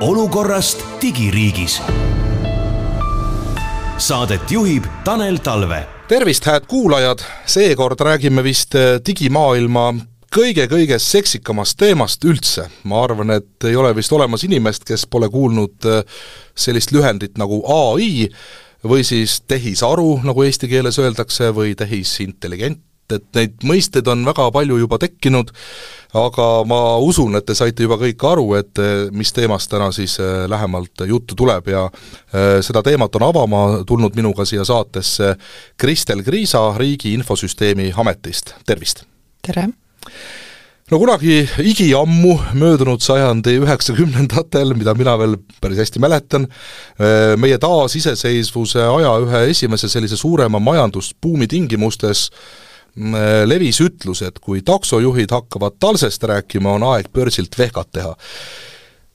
olukorrast digiriigis. Saadet juhib Tanel Talve. tervist, hääd kuulajad, seekord räägime vist äh, digimaailma kõige-kõige seksikamast teemast üldse. ma arvan, et ei ole vist olemas inimest, kes pole kuulnud äh, sellist lühendit nagu ai või siis tehisaru, nagu eesti keeles öeldakse, või tehisintelligent, et neid mõisteid on väga palju juba tekkinud, aga ma usun, et te saite juba kõik aru, et eh, mis teemast täna siis eh, lähemalt juttu tuleb ja eh, seda teemat on avama tulnud minuga siia saatesse Kristel Kriisa Riigi Infosüsteemi Ametist, tervist! tere! no kunagi igiammu, möödunud sajandi üheksakümnendatel, mida mina veel päris hästi mäletan, meie taasiseseisvuse aja ühe esimese sellise suurema majandusbuumi tingimustes Äh, levis ütlus, et kui taksojuhid hakkavad talsest rääkima, on aeg börsilt vehkat teha.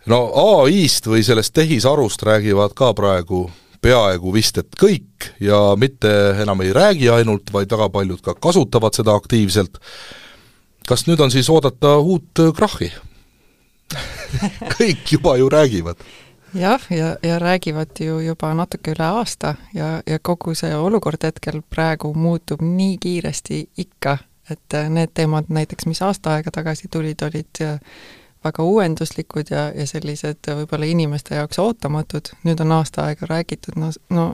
no ai-st või sellest tehisarust räägivad ka praegu peaaegu vist et kõik ja mitte enam ei räägi ainult, vaid väga paljud ka kasutavad seda aktiivselt. kas nüüd on siis oodata uut krahhi kõik juba ju räägivad jah, ja, ja räägivad ju juba natuke üle aasta ja, ja kogu see olukord hetkel praegu muutub nii kiiresti ikka, et äh, need teemad näiteks, mis aasta aega tagasi tulid, olid äh, väga uuenduslikud ja, ja sellised võib-olla inimeste jaoks ootamatud, nüüd on aasta aega räägitud, no, no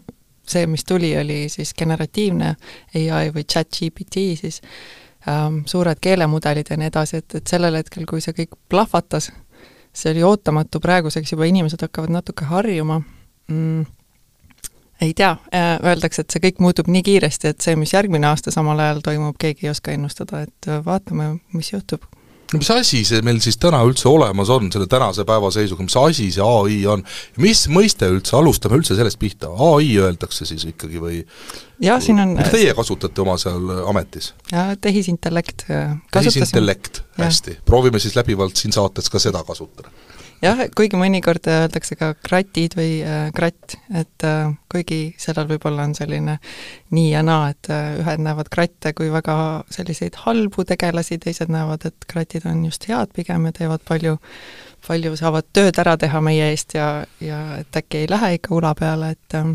see, mis tuli, oli siis generatiivne ai või chat GPT siis ähm,, suured keelemudelid ja nii edasi, et, et sellel hetkel, kui see kõik plahvatas, see oli ootamatu, praeguseks juba inimesed hakkavad natuke harjuma. Mm,, ei tea, äh, öeldakse, et see kõik muutub nii kiiresti, et see, mis järgmine aasta samal ajal toimub, keegi ei oska ennustada, et äh, vaatame, mis juhtub mis asi see meil siis täna üldse olemas on, selle tänase päeva seisuga, mis asi see ai on? mis mõiste üldse, alustame üldse sellest pihta, ai öeldakse siis ikkagi või jah, siin on mis teie kasutate oma seal ametis? tehisintellekt. tehisintellekt, hästi. proovime siis läbivalt siin saates ka seda kasutada jah, kuigi mõnikord öeldakse ka kratid või äh, kratt, et äh, kuigi sellel võib-olla on selline nii ja naa, et äh, ühed näevad kratte kui väga selliseid halbu tegelasi, teised näevad, et kratid on just head pigem ja teevad palju, palju saavad tööd ära teha meie eest ja, ja et äkki ei lähe ikka ula peale, et äh,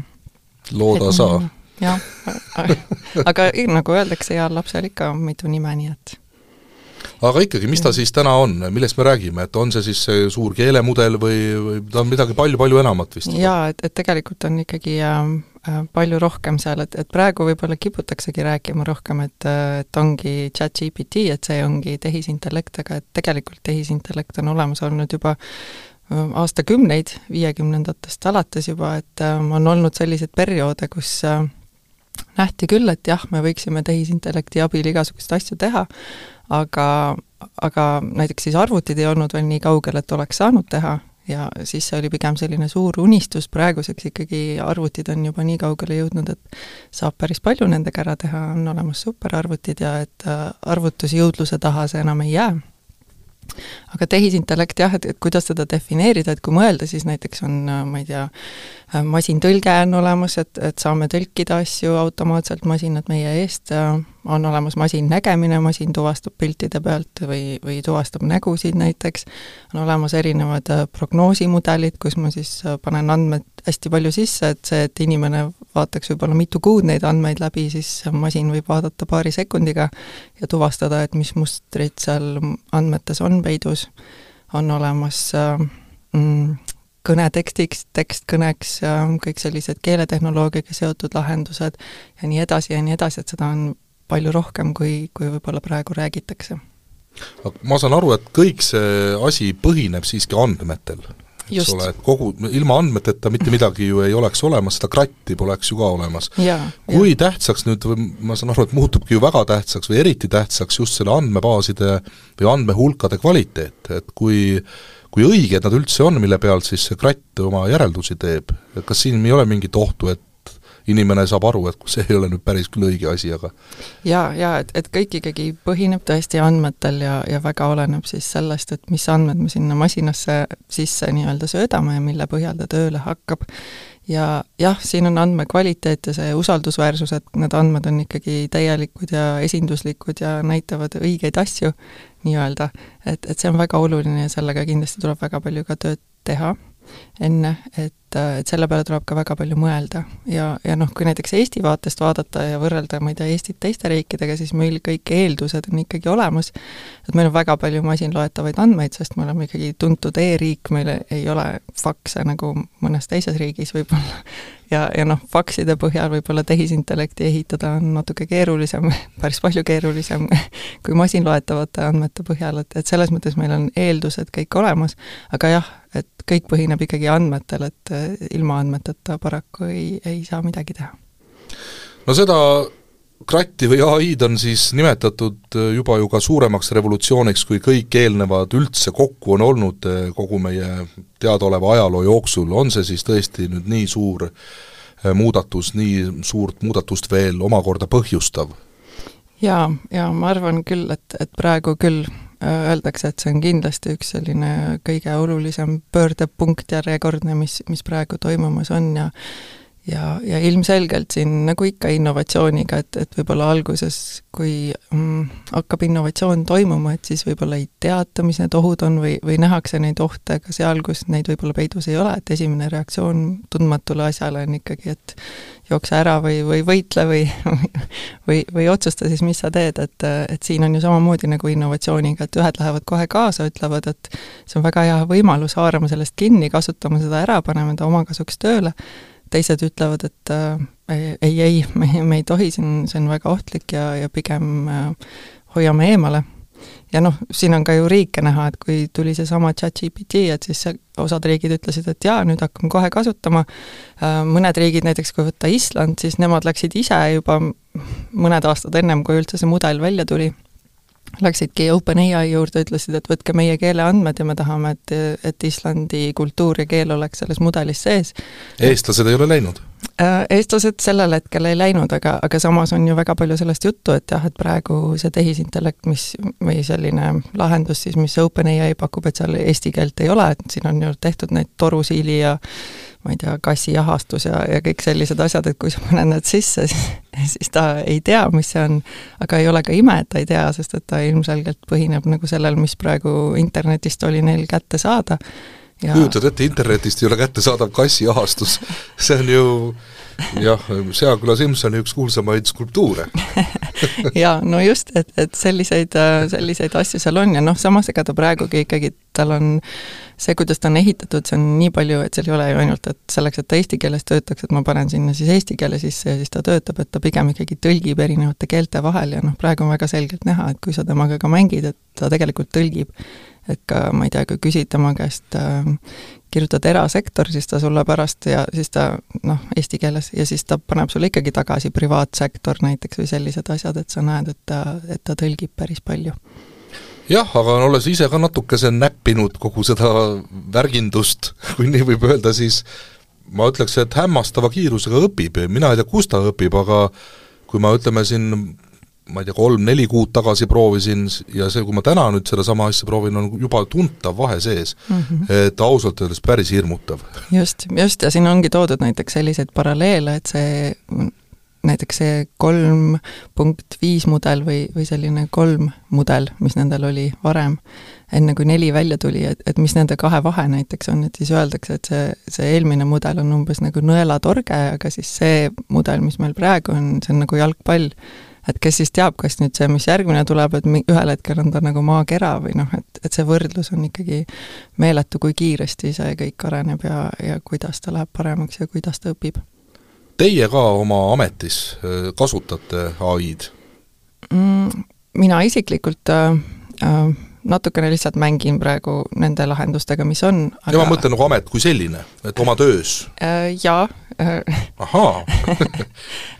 looda et, saa. jah, aga nagu öeldakse, heal lapsel ikka mitu nime, nii et aga ikkagi, mis ta siis täna on, millest me räägime, et on see siis see suur keelemudel või, või ta on midagi palju-palju enamat vist? jaa, et, et tegelikult on ikkagi äh, äh, palju rohkem seal, et, et praegu võib-olla kiputaksegi rääkima rohkem, et, äh, et ongi chat-GPT, et see ongi tehisintellekt, aga et tegelikult tehisintellekt on olemas olnud juba äh, aastakümneid, viiekümnendatest alates juba, et äh, on olnud selliseid perioode, kus äh, nähti küll, et jah, me võiksime tehisintellekti abil igasuguseid asju teha, aga, aga näiteks siis arvutid ei olnud veel nii kaugel, et oleks saanud teha ja siis see oli pigem selline suur unistus, praeguseks ikkagi arvutid on juba nii kaugele jõudnud, et saab päris palju nendega ära teha, on olemas superarvutid ja et äh, arvutusjõudluse taha see enam ei jää. Aga tehisintellekt jah, et, et kuidas seda defineerida, et kui mõelda, siis näiteks on, ma ei tea, masintõlge on olemas, et, et saame tõlkida asju automaatselt masinad meie eest, on olemas masinnägemine, masin tuvastab piltide pealt või, või tuvastab nägusid näiteks, on olemas erinevad prognoosimudelid, kus ma siis panen andmed hästi palju sisse, et see, et inimene vaataks võib-olla mitu kuud neid andmeid läbi, siis masin võib vaadata paari sekundiga ja tuvastada, et mis mustrid seal andmetes on peidus, on olemas mm, kõnetekstiks, tekstkõneks, kõik sellised keeletehnoloogiaga seotud lahendused ja nii edasi ja nii edasi, et seda on palju rohkem, kui, kui võib-olla praegu räägitakse. ma saan aru, et kõik see asi põhineb siiski andmetel eks ole, et kogu, ilma andmeteta mitte midagi ju ei oleks olemas, seda kratti poleks ju ka olemas. kui ja. tähtsaks nüüd, ma saan aru, et muutubki ju väga tähtsaks või eriti tähtsaks just selle andmebaaside või andmehulkade kvaliteet, et kui kui õiged nad üldse on, mille pealt siis see kratt oma järeldusi teeb, et kas siin ei ole mingit ohtu, et inimene saab aru, et see ei ole nüüd päris küll õige asi, aga jaa, jaa, et, et kõik ikkagi põhineb tõesti andmetel ja, ja väga oleneb siis sellest, et mis andmed me sinna masinasse sisse nii-öelda söödame ja mille põhjal ta tööle hakkab. ja jah, siin on andmekvaliteet ja see usaldusväärsus, et need andmed on ikkagi täielikud ja esinduslikud ja näitavad õigeid asju nii-öelda, et, et see on väga oluline ja sellega kindlasti tuleb väga palju ka tööd teha enne, et, et selle peale tuleb ka väga palju mõelda. ja, ja noh, kui näiteks Eesti vaatest vaadata ja võrrelda, ma ei tea, Eestit teiste riikidega, siis meil kõik eeldused on ikkagi olemas, et meil on väga palju masinloetavaid andmeid, sest me oleme ikkagi tuntud e-riik, meil ei ole fakse nagu mõnes teises riigis võib-olla. Ja, ja noh, fakside põhjal võib-olla tehisintellekti ehitada on natuke keerulisem, päris palju keerulisem kui masinloetavate andmete põhjal, et, et selles mõttes meil on eeldused kõik olemas, aga jah, et kõik põhineb ikkagi andmetel, et ilma andmeteta paraku ei, ei saa midagi teha. no seda kratti või ai-d on siis nimetatud äh, juba ju ka suuremaks revolutsiooniks, kui kõik eelnevad üldse kokku on olnud äh, kogu meie teadaoleva ajaloo jooksul, on see siis tõesti nüüd nii suur äh, muudatus, nii suurt muudatust veel omakorda põhjustav? jaa, ja ma arvan küll, et, et praegu küll öeldakse, et see on kindlasti üks selline kõige olulisem pöördepunkt järjekordne, mis, mis praegu toimumas on ja ja, ja ilmselgelt siin nagu ikka innovatsiooniga, et, et võib-olla alguses, kui mm, hakkab innovatsioon toimuma, et siis võib-olla ei teata, mis need ohud on või, või nähakse neid ohte ka seal, kus neid võib-olla peidus ei ole, et esimene reaktsioon tundmatule asjale on ikkagi, et jookse ära või, või võitle või või, või otsusta siis, mis sa teed, et, et siin on ju samamoodi nagu innovatsiooniga, et ühed lähevad kohe kaasa, ütlevad, et see on väga hea võimalus, haarame sellest kinni, kasutame seda ära, paneme ta oma kasuks tööle teised ütlevad, et äh, ei, ei, me, me ei tohi siin, see on väga ohtlik ja, ja pigem äh, hoiame eemale. ja noh, siin on ka ju riike näha, et kui tuli seesama chat-GPT, et siis osad riigid ütlesid, et jaa, nüüd hakkame kohe kasutama, äh, mõned riigid, näiteks kui võtta Island, siis nemad läksid ise juba mõned aastad ennem, kui üldse see mudel välja tuli läksidki OpenAI juurde, ütlesid, et võtke meie keeleandmed ja me tahame, et, et Islandi kultuur ja keel oleks selles mudelis sees. eestlased ei ole läinud? Äh, eestlased sellel hetkel ei läinud, aga, aga samas on ju väga palju sellest juttu, et jah, et praegu see tehisintellekt, mis, või selline lahendus siis, mis OpenAI pakub, et seal eesti keelt ei ole, et siin on ju tehtud neid torusiili ja ma ei tea, kassijahastus ja, ja kõik sellised asjad, et kui sa paned need sisse, siis, siis ta ei tea, mis see on. aga ei ole ka ime, et ta ei tea, sest et ta ilmselgelt põhineb nagu sellel, mis praegu internetist oli neil kätte saada ja kujutad ette, internetist ei ole kättesaadav kassiahastus, see on ju jah, Seaküla Simsoni üks kuulsamaid skulptuure. Jaa, no just, et, et selliseid, selliseid asju seal on ja noh, samas ega ta praegugi ikkagi, tal on see, kuidas ta on ehitatud, see on nii palju, et seal ei ole ju ainult, et selleks, et ta eesti keeles töötaks, et ma panen sinna siis eesti keele sisse ja siis ta töötab, et ta pigem ikkagi tõlgib erinevate keelte vahel ja noh, praegu on väga selgelt näha, et kui sa temaga ka mängid, et ta tegelikult tõlgib et ka ma ei tea, kui küsid tema käest äh, kirjutad erasektor, siis ta sulle pärast ja siis ta noh, eesti keeles, ja siis ta paneb sulle ikkagi tagasi privaatsektor näiteks või sellised asjad, et sa näed, et ta, et ta tõlgib päris palju. Jah, aga olles ise ka natukese näppinud kogu seda värgindust, kui nii võib öelda, siis ma ütleks, et hämmastava kiirusega õpib, mina ei tea, kus ta õpib, aga kui ma ütleme siin ma ei tea, kolm-neli kuud tagasi proovisin ja see, kui ma täna nüüd sedasama asja proovin, on juba tuntav vahe sees mm. -hmm. et ausalt öeldes päris hirmutav. just, just, ja siin ongi toodud näiteks selliseid paralleele, et see näiteks see kolm punkt viis mudel või, või selline kolm mudel, mis nendel oli varem, enne kui neli välja tuli, et, et mis nende kahe vahe näiteks on, et siis öeldakse, et see, see eelmine mudel on umbes nagu nõelatorge, aga siis see mudel, mis meil praegu on, see on nagu jalgpall et kes siis teab, kas nüüd see, mis järgmine tuleb, et ühel hetkel on ta nagu maakera või noh, et, et see võrdlus on ikkagi meeletu, kui kiiresti see kõik areneb ja, ja kuidas ta läheb paremaks ja kuidas ta õpib. Teie ka oma ametis äh, kasutate ai-d mm,? Mina isiklikult äh, äh, natukene lihtsalt mängin praegu nende lahendustega, mis on aga.... ja ma mõtlen nagu amet kui selline, et oma töös äh,? Jaa. ahaa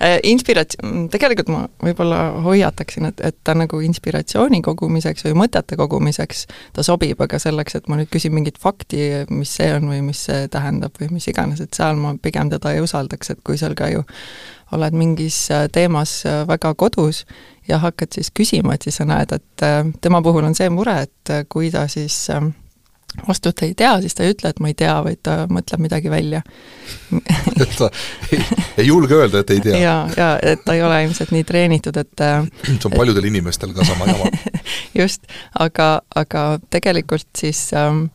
äh, Inspirat-, tegelikult ma võib-olla hoiataksin, et, et ta nagu inspiratsiooni kogumiseks või mõtete kogumiseks ta sobib, aga selleks, et ma nüüd küsin mingit fakti, mis see on või mis see tähendab või mis iganes, et seal ma pigem teda ei usaldaks, et kui seal ka ju oled mingis äh, teemas äh, väga kodus ja hakkad siis küsima, et siis sa näed, et äh, tema puhul on see mure, et kui ta siis vastust ei tea, siis ta ei ütle, et ma ei tea, vaid ta mõtleb midagi välja et ta ei, ei julge öelda, et ei tea. jaa, jaa, et ta ei ole ilmselt nii treenitud, et see on paljudel et, inimestel ka sama jama just, aga, aga tegelikult siis ähm,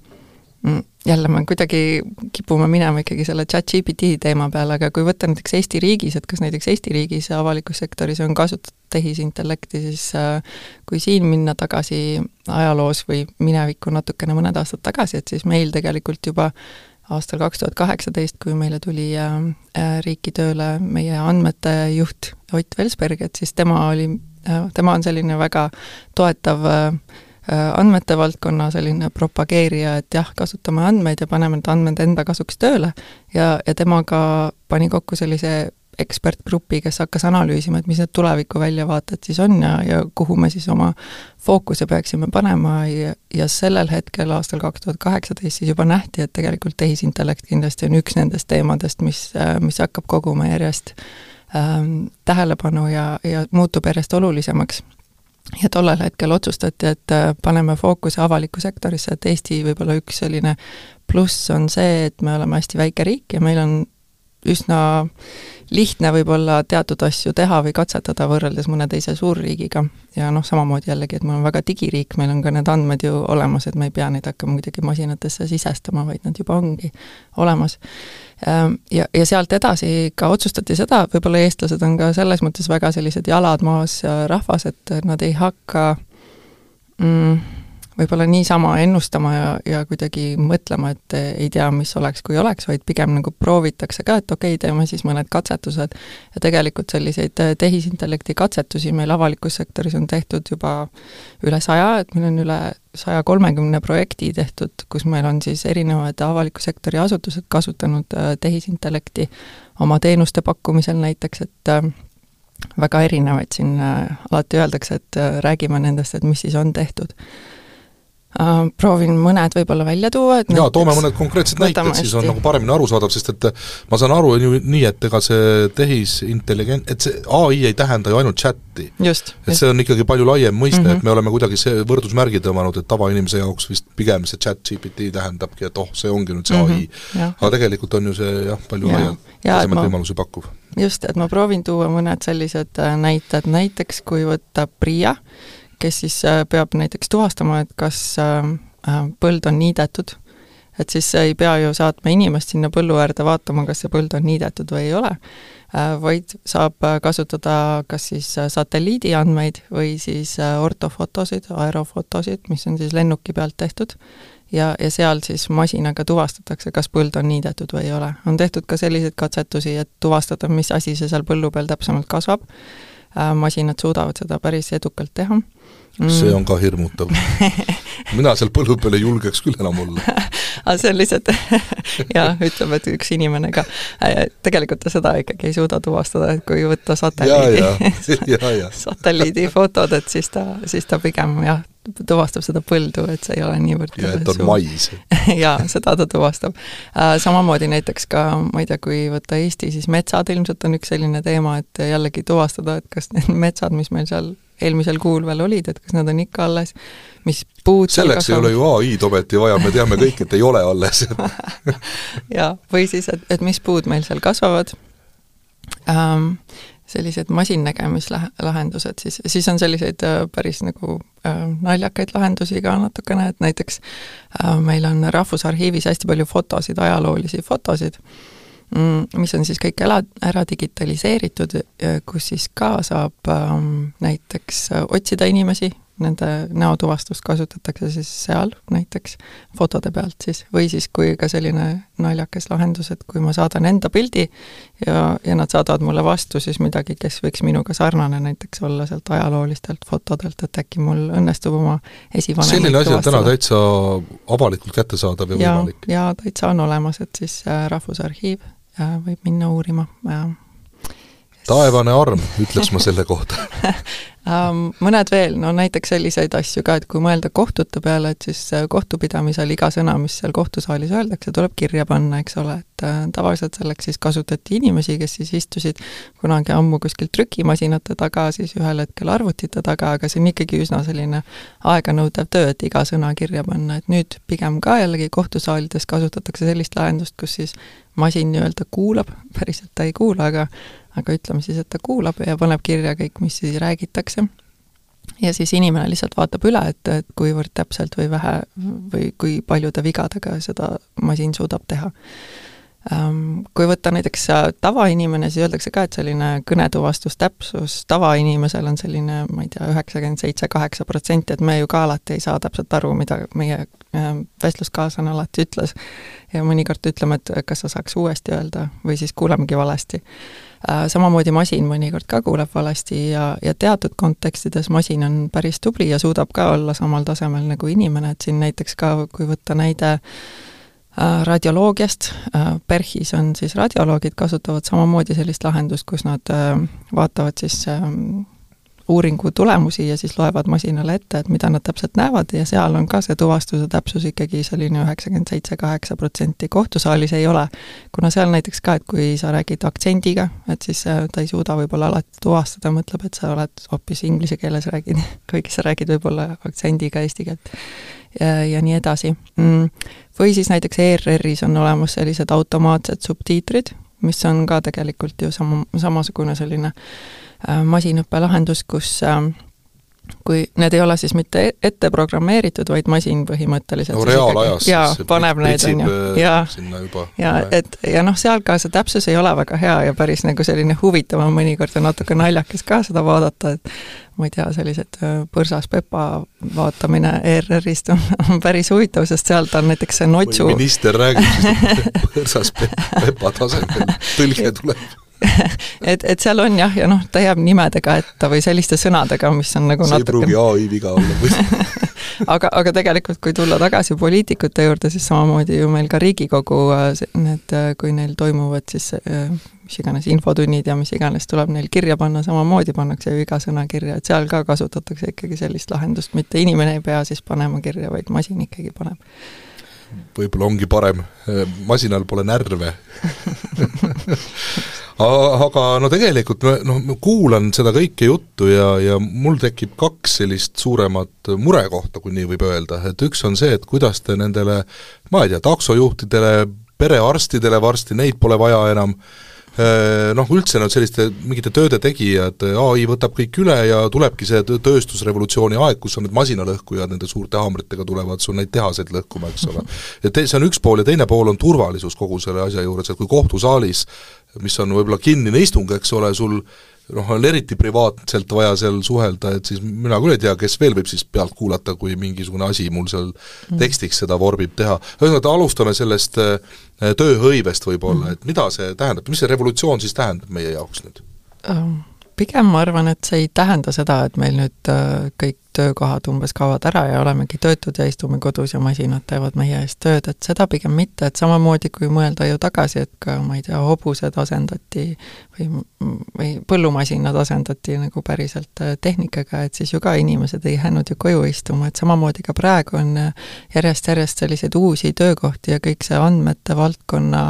jälle me kuidagi kipume minema ikkagi selle chat-GPT teema peale, aga kui võtta näiteks Eesti riigis, et kas näiteks Eesti riigis avalikus sektoris on kasutatud tehisintellekti, siis äh, kui siin minna tagasi ajaloos või minevikku natukene mõned aastad tagasi, et siis meil tegelikult juba aastal kaks tuhat kaheksateist, kui meile tuli äh, äh, riiki tööle meie andmete juht Ott Velsberg, et siis tema oli tema on selline väga toetav andmete valdkonna selline propageerija, et jah, kasutame andmeid ja paneme need andmed enda kasuks tööle. Ja, ja temaga pani kokku sellise ekspertgrupi, kes hakkas analüüsima, et mis need tuleviku väljavaated siis on ja, ja kuhu me siis oma fookuse peaksime panema ja, ja sellel hetkel, aastal kaks tuhat kaheksateist, siis juba nähti, et tegelikult tehisintellekt kindlasti on üks nendest teemadest, mis, mis hakkab koguma järjest ähm, tähelepanu ja, ja muutub järjest olulisemaks. Ja tollel hetkel otsustati, et äh, paneme fookuse avalikku sektorisse, et Eesti võib-olla üks selline pluss on see, et me oleme hästi väike riik ja meil on üsna lihtne võib-olla teatud asju teha või katsetada võrreldes mõne teise suurriigiga. ja noh, samamoodi jällegi, et me oleme väga digiriik, meil on ka need andmed ju olemas, et me ei pea neid hakkama kuidagi masinatesse sisestama, vaid nad juba ongi olemas. Ehm, ja, ja sealt edasi ka otsustati seda, võib-olla eestlased on ka selles mõttes väga sellised jalad maas rahvas, et nad ei hakka mm, võib-olla niisama ennustama ja, ja kuidagi mõtlema, et ei tea, mis oleks, kui oleks, vaid pigem nagu proovitakse ka, et okei okay,, teeme siis mõned katsetused. ja tegelikult selliseid tehisintellekti katsetusi meil avalikus sektoris on tehtud juba üle saja, et meil on üle saja kolmekümne projekti tehtud, kus meil on siis erinevad avaliku sektori asutused kasutanud äh, tehisintellekti oma teenuste pakkumisel näiteks, et äh, väga erinevaid siin äh, alati öeldakse, et räägime nendest, et mis siis on tehtud proovin mõned võib-olla välja tuua, et jaa, toome mõned konkreetsed näited, siis on nagu paremini arusaadav, sest et ma saan aru ju nii, et ega see tehisintelligent, et see ai ei tähenda ju ainult chati. et just. see on ikkagi palju laiem mõiste mm, -hmm. et me oleme kuidagi see võrdusmärgi tõmmanud, et tavainimese jaoks vist pigem see chat GPT tähendabki, et oh, see ongi nüüd see mm -hmm. ai. aga tegelikult on ju see jah, palju ja. laiem, tasemet võimalusi pakkuv. just, et ma proovin tuua mõned sellised äh, näited, näiteks kui võtta PRIA, kes siis äh, peab näiteks tuvastama, et kas äh, äh, põld on niidetud, et siis ei pea ju saatma inimest sinna põllu äärde vaatama, kas see põld on niidetud või ei ole, vaid saab kasutada kas siis satelliidi andmeid või siis ortofotosid, aerofotosid, mis on siis lennuki pealt tehtud, ja, ja seal siis masinaga tuvastatakse, kas põld on niidetud või ei ole. on tehtud ka selliseid katsetusi, et tuvastada, mis asi see seal põllu peal täpsemalt kasvab, masinad suudavad seda päris edukalt teha. See on ka hirmutav. Mina seal põllu peal ei julgeks küll enam olla. Aga see on lihtsalt jaa, ütleb, et üks inimene ka. Äh, tegelikult ta seda ikkagi ei suuda tuvastada, et kui võtta satelliidi satelliidifotod, et siis ta, siis ta pigem jah, tuvastab seda põldu, et see ei ole niivõrd ja et on mais. Jaa, seda ta tuvastab. Äh, samamoodi näiteks ka, ma ei tea, kui võtta Eesti, siis metsad ilmselt on üks selline teema, et jällegi tuvastada, et kas need metsad, mis meil seal eelmisel kuul veel olid, et kas nad on ikka alles, mis puud selleks ei ole ju ai-d ometi vaja, me teame kõik, et ei ole alles. Jaa, või siis, et, et mis puud meil seal kasvavad. Ähm,, sellised masinnägemislahendused, siis, siis on selliseid äh, päris nagu äh, naljakaid lahendusi ka natukene, et näiteks äh, meil on Rahvusarhiivis hästi palju fotosid, ajaloolisi fotosid. äh,, mis on siis kõik ela, ära digitaliseeritud, kus siis ka saab ähm, näiteks äh, otsida inimesi, nende näotuvastust kasutatakse siis seal näiteks fotode pealt siis, või siis kui ka selline naljakas lahendus, et kui ma saadan enda pildi ja, ja nad saadavad mulle vastu siis midagi, kes võiks minuga sarnane näiteks olla sealt ajaloolistelt fotodelt, et äkki mul õnnestub oma esivanemaid selline asi on täna täitsa avalikult kättesaadav ja, ja võimalik? jaa, täitsa on olemas, et siis äh, Rahvusarhiiv võib minna uurima ja taevane arm, ütleks ma selle kohta. Ähm, mõned veel, no näiteks selliseid asju ka, et kui mõelda kohtute peale, et siis äh, kohtupidamisel iga sõna, mis seal kohtusaalis öeldakse, tuleb kirja panna, eks ole, et äh, tavaliselt selleks siis kasutati inimesi, kes siis istusid kunagi ammu kuskil trükimasinate taga, siis ühel hetkel arvutite taga, aga see on ikkagi üsna selline aeganõudev töö, et iga sõna kirja panna, et nüüd pigem ka jällegi kohtusaalides kasutatakse sellist lahendust, kus siis masin nii-öelda kuulab, päriselt ta ei kuula, aga aga ütleme siis, et ta kuulab ja paneb kirja kõik, mis siis räägitakse. ja siis inimene lihtsalt vaatab üle, et, et kuivõrd täpselt või vähe või kui paljude vigadega seda masin suudab teha Ehm, kui võtta näiteks äh, tavainimene, siis öeldakse ka, et selline kõnetuvastus, tavainimesel on selline, ma ei tea, üheksakümmend seitse, kaheksa protsenti, et me ju ka alati ei saa täpselt aru, mida meie ähm, vestluskaaslane alati ütles. ja mõnikord ütleme, et kas sa saaks uuesti öelda või siis kuulemegi valesti. Äh, samamoodi masin mõnikord ka kuuleb valesti ja, ja teatud kontekstides masin on päris tubli ja suudab ka olla samal tasemel nagu inimene, et siin näiteks ka, kui võtta näide Äh, radioloogiast, äh, PERHis on siis radioloogid, kasutavad samamoodi sellist lahendust, kus nad vaatavad siis ähm, uuringu tulemusi ja siis loevad masinale ette, et mida nad täpselt näevad ja seal on ka see tuvastuse täpsus ikkagi selline üheksakümmend seitse, kaheksa protsenti, kohtusaalis ei ole. kuna seal näiteks ka, et kui sa räägid aktsendiga, et siis ta ei suuda võib-olla alati tuvastada, mõtleb, et sa oled hoopis inglise keeles räägid, kuigi sa räägid võib-olla aktsendiga eesti keelt ja, ja nii edasi mm või siis näiteks ERR-is on olemas sellised automaatsed subtiitrid, mis on ka tegelikult ju sama, samasugune selline äh, masinõppelahendus, kus äh, kui need ei ole siis mitte e-, ette programmeeritud, vaid masin põhimõtteliselt no reaalajas jaa, paneb neid, on ju, äh, jaa, juba. ja et, ja noh, seal ka see täpsus ei ole väga hea ja päris nagu selline huvitav on mõnikord ja natuke naljakas ka seda vaadata, et ma ei tea, sellised äh, põrsas Pepa vaatamine ERR-ist on, on päris huvitav, sest sealt on näiteks see notsu minister räägib siis põrsas Pepa tasemel, tõlge tuleb et, et seal on jah, ja noh, ta jääb nimedega ette või selliste sõnadega, mis on nagu see natuke ei pruugi ai viga olla aga, aga tegelikult, kui tulla tagasi poliitikute juurde, siis samamoodi ju meil ka Riigikogu äh, need, äh, kui neil toimuvad siis äh, mis iganes infotunnid ja mis iganes tuleb neil kirja panna, samamoodi pannakse ju iga sõna kirja, et seal ka kasutatakse ikkagi sellist lahendust, mitte inimene ei pea siis panema kirja, vaid masin ikkagi paneb. Võib-olla ongi parem, masinal pole närve aga no tegelikult noh, ma kuulan seda kõike juttu ja, ja mul tekib kaks sellist suuremat murekohta, kui nii võib öelda, et üks on see, et kuidas te nendele ma ei tea, taksojuhtidele, perearstidele varsti, neid pole vaja enam, noh, üldse nad selliste mingite tööde tegijad, ai võtab kõik üle ja tulebki see tööstusrevolutsiooni aeg, kus on need masinalõhkujad nende suurte haamritega tulevad sul neid tehaseid lõhkuma, eks ole. ja te-, see on üks pool ja teine pool on turvalisus kogu selle asja juures, et kui kohtusaalis mis on võib-olla kinnine istung, eks ole, sul noh, on eriti privaatselt vaja seal suhelda, et siis mina küll ei tea, kes veel võib siis pealt kuulata, kui mingisugune asi mul seal mm. tekstiks seda vorbib teha. ühesõnaga, alustame sellest äh, tööhõivest võib-olla mm., et mida see tähendab, mis see revolutsioon siis tähendab meie jaoks nüüd um.? Pigem ma arvan, et see ei tähenda seda, et meil nüüd äh, kõik töökohad umbes kaovad ära ja olemegi töötud ja istume kodus ja masinad teevad meie eest tööd, et seda pigem mitte, et samamoodi kui mõelda ju tagasi, et ka ma ei tea, hobused asendati või, või põllumasinad asendati nagu päriselt äh, tehnikaga, et siis ju ka inimesed ei jäänud ju koju istuma, et samamoodi ka praegu on järjest-järjest selliseid uusi töökohti ja kõik see andmete valdkonna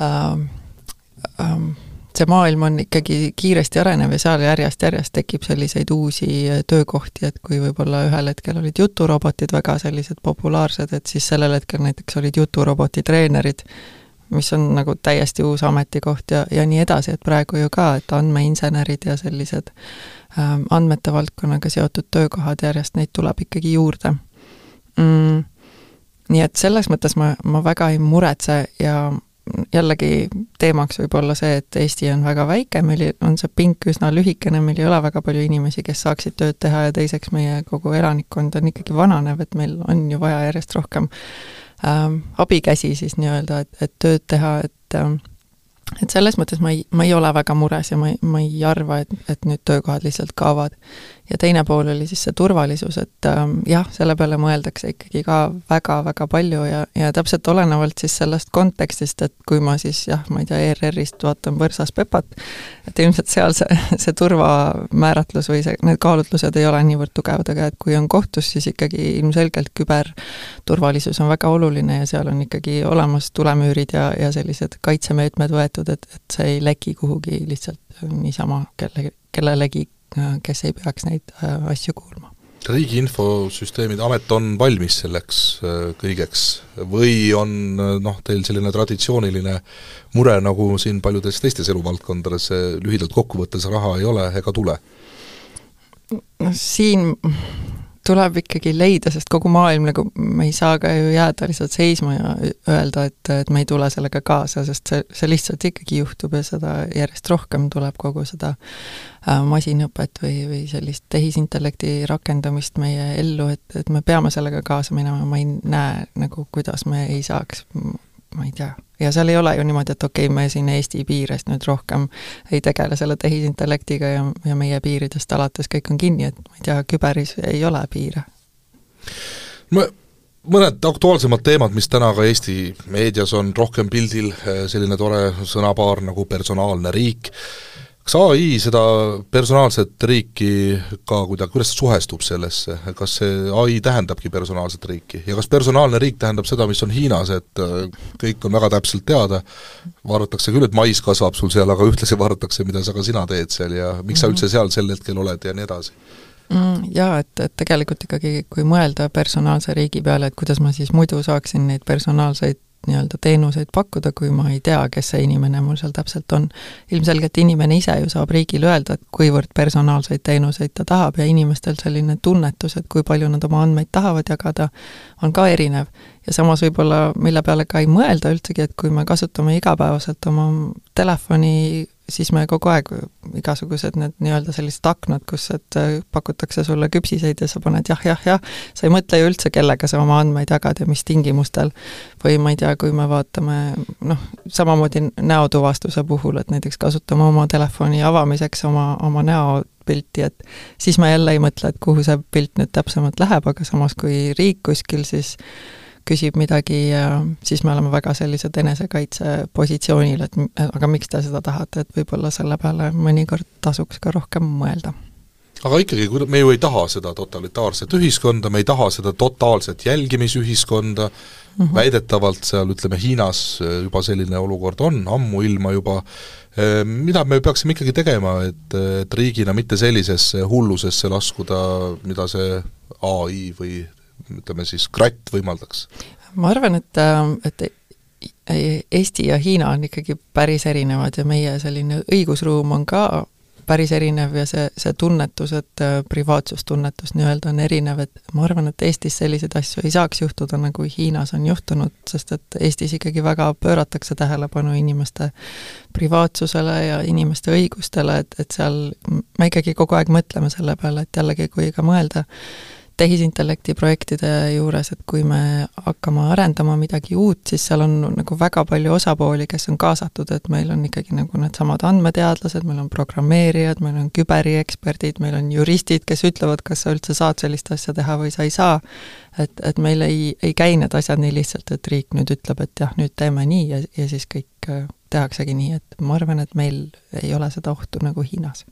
äh, äh, see maailm on ikkagi kiiresti arenev ja seal järjest-järjest tekib selliseid uusi äh, töökohti, et kui võib-olla ühel hetkel olid juturobotid väga sellised populaarsed, et siis sellel hetkel näiteks olid juturoboti treenerid, mis on nagu täiesti uus ametikoht ja, ja nii edasi, et praegu ju ka, et andmeinsenerid ja sellised ähm, andmete valdkonnaga seotud töökohad järjest, neid tuleb ikkagi juurde mm,. Nii et selles mõttes ma, ma väga ei muretse ja jällegi teemaks võib olla see, et Eesti on väga väike, meil on see pink üsna lühikene, meil ei ole väga palju inimesi, kes saaksid tööd teha ja teiseks meie kogu elanikkond on ikkagi vananev, et meil on ju vaja järjest rohkem ähm, abikäsi siis nii-öelda, et, et tööd teha, et ähm, et selles mõttes ma ei, ma ei ole väga mures ja ma ei, ma ei arva, et, et nüüd töökohad lihtsalt kaovad. Ja teine pool oli siis see turvalisus, et ähm, jah, selle peale mõeldakse ikkagi ka väga-väga palju ja, ja täpselt olenevalt siis sellest kontekstist, et kui ma siis jah, ma ei tea, ERR-ist vaatan Võrsas Pepat, et ilmselt seal see, see turvamääratlus või see, need kaalutlused ei ole niivõrd tugevad, aga et kui on kohtus, siis ikkagi ilmselgelt küberturvalisus on väga oluline ja seal on ikkagi olemas tulemüürid ja, ja sellised kaitsemeetmed võetud, et, et see ei leki kuhugi lihtsalt niisama kelle, kellelegi, kes ei peaks neid äh, asju kuulma. riigi Infosüsteemide Amet on valmis selleks äh, kõigeks või on äh, noh, teil selline traditsiooniline mure, nagu siin paljudes teistes eluvaldkondades, lühidalt kokku võttes, raha ei ole ega tule? noh, siin tuleb ikkagi leida, sest kogu maailm nagu, me ei saa ka ju jääda lihtsalt seisma ja öelda, et, et me ei tule sellega kaasa, sest see, see lihtsalt ikkagi juhtub ja seda järjest rohkem tuleb kogu seda äh, masinõpet või, või sellist tehisintellekti rakendamist meie ellu, et, et me peame sellega kaasa minema, ma ei näe nagu, kuidas me ei saaks ma ei tea, ja seal ei ole ju niimoodi, et okei okay,, me siin Eesti piires nüüd rohkem ei tegele selle tehisintellektiga ja, ja meie piiridest alates kõik on kinni, et ma ei tea, küberis ei ole piire. ma mõned aktuaalsemad teemad, mis täna ka Eesti meedias on rohkem pildil, selline tore sõnapaar nagu personaalne riik, kas ai seda personaalset riiki ka kuidagi, kuidas ta suhestub sellesse, kas see ai tähendabki personaalset riiki ja kas personaalne riik tähendab seda, mis on Hiinas, et äh, kõik on väga täpselt teada, vaadatakse küll, et mais kasvab sul seal, aga ühtlasi vaadatakse, mida sa ka sina teed seal ja miks sa mhm. üldse seal sel hetkel oled ja nii edasi mm,? Jaa, et, et tegelikult ikkagi, kui mõelda personaalse riigi peale, et kuidas ma siis muidu saaksin neid personaalseid nii-öelda teenuseid pakkuda, kui ma ei tea, kes see inimene mul seal täpselt on. ilmselgelt inimene ise ju saab riigile öelda, et kuivõrd personaalseid teenuseid ta tahab ja inimestel selline tunnetus, et kui palju nad oma andmeid tahavad jagada, on ka erinev. ja samas võib-olla, mille peale ka ei mõelda üldsegi, et kui me kasutame igapäevaselt oma telefoni siis me kogu aeg, igasugused need nii-öelda sellised aknad, kus et äh, pakutakse sulle küpsiseid ja sa paned jah, jah, jah, sa ei mõtle ju üldse, kellega sa oma andmeid jagad ja mis tingimustel. või ma ei tea, kui me vaatame noh, samamoodi näotuvastuse puhul, et näiteks kasutame oma telefoni avamiseks oma, oma näopilti, et siis ma jälle ei mõtle, et kuhu see pilt nüüd täpsemalt läheb, aga samas kui riik kuskil siis küsib midagi ja siis me oleme väga sellised enesekaitsepositsioonil, et aga miks te seda tahate, et võib-olla selle peale mõnikord tasuks ka rohkem mõelda. Aga ikkagi, kui me ju ei taha seda totalitaarset ühiskonda, me ei taha seda totaalset jälgimisühiskonda. Mm, -hmm. väidetavalt seal ütleme, Hiinas juba selline olukord on, ammuilma juba, eh, mida me peaksime ikkagi tegema, et, et riigina mitte sellisesse hullusesse laskuda, mida see ai või ütleme siis, kratt võimaldaks? ma arvan, et, äh, et Eesti ja Hiina on ikkagi päris erinevad ja meie selline õigusruum on ka päris erinev ja see, see tunnetus, et äh, privaatsustunnetus nii-öelda on erinev, et ma arvan, et Eestis selliseid asju ei saaks juhtuda, nagu Hiinas on juhtunud, sest et Eestis ikkagi väga pööratakse tähelepanu inimeste privaatsusele ja inimeste õigustele, et, et seal me ikkagi kogu aeg mõtleme selle peale, et jällegi, kui ka mõelda, tehisintellekti projektide juures, et kui me hakkame arendama midagi uut, siis seal on nagu väga palju osapooli, kes on kaasatud, et meil on ikkagi nagu needsamad andmeteadlased, meil on programmeerijad, meil on küberieksperdid, meil on juristid, kes ütlevad, kas sa üldse saad sellist asja teha või sa ei saa. et, et meil ei, ei käi need asjad nii lihtsalt, et riik nüüd ütleb, et jah, nüüd teeme nii ja, ja siis kõik äh, tehaksegi nii, et ma arvan, et meil ei ole seda ohtu nagu Hiinas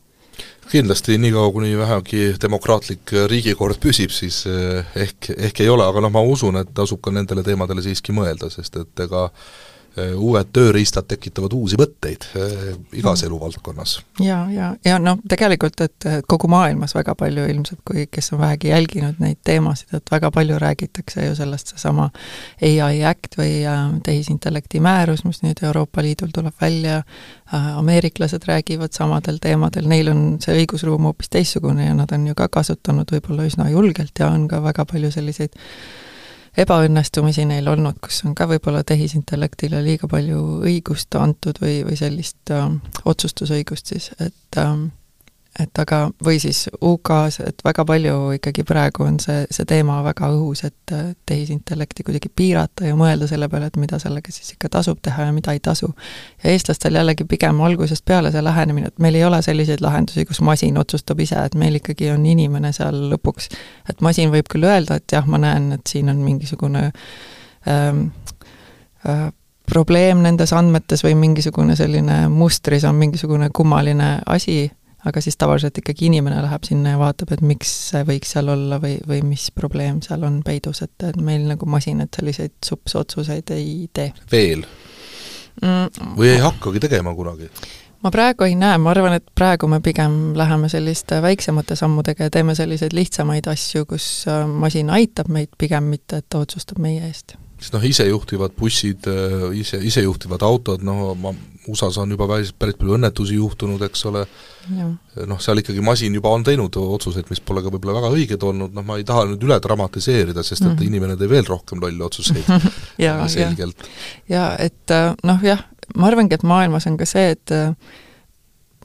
kindlasti niikaua, kuni vähegi demokraatlik riigikord püsib, siis eh, ehk, ehk ei ole, aga noh, ma usun, et tasub ka nendele teemadele siiski mõelda, sest et ega Äh, uued tööriistad tekitavad uusi mõtteid äh, igas mm. eluvaldkonnas. ja, ja, ja noh, tegelikult, et kogu maailmas väga palju ilmselt, kui, kes on vähegi jälginud neid teemasid, et väga palju räägitakse ju sellest, seesama ai Act või äh, tehisintellekti määrus, mis nüüd Euroopa Liidul tuleb välja, ameeriklased räägivad samadel teemadel, neil on see õigusruum hoopis teistsugune ja nad on ju ka kasutanud võib-olla üsna julgelt ja on ka väga palju selliseid ebaõnnestumisi neil olnud, kus on ka võib-olla tehisintellektile liiga palju õigust antud või, või sellist äh, otsustusõigust siis, et äh, et aga, või siis UK-s, et väga palju ikkagi praegu on see, see teema väga õhus, et tehisintellekti kuidagi piirata ja mõelda selle peale, et mida sellega siis ikka tasub teha ja mida ei tasu. ja eestlastel jällegi pigem algusest peale see lähenemine, et meil ei ole selliseid lahendusi, kus masin otsustab ise, et meil ikkagi on inimene seal lõpuks. et masin võib küll öelda, et jah, ma näen, et siin on mingisugune ähm, äh, probleem nendes andmetes või mingisugune selline mustris on mingisugune kummaline asi aga siis tavaliselt ikkagi inimene läheb sinna ja vaatab, et miks see võiks seal olla või, või mis probleem seal on peidus, et, et meil nagu masinad selliseid supsotsuseid ei tee. veel mm,? või ei hakkagi tegema kunagi? ma praegu ei näe, ma arvan, et praegu me pigem läheme selliste väiksemate sammudega ja teeme selliseid lihtsamaid asju, kus äh, masin aitab meid pigem, mitte et ta otsustab meie eest siis noh, isejuhtivad bussid, ise, isejuhtivad autod, no ma, USA-s on juba päris, päris palju õnnetusi juhtunud, eks ole, noh, seal ikkagi masin juba on teinud otsuseid, mis pole ka võib-olla väga õiged olnud, noh ma ei taha nüüd üle dramatiseerida, sest et mm inimene teeb veel rohkem lolle otsuseid. Ja, selgelt. ja et noh jah, ma arvangi, et maailmas on ka see, et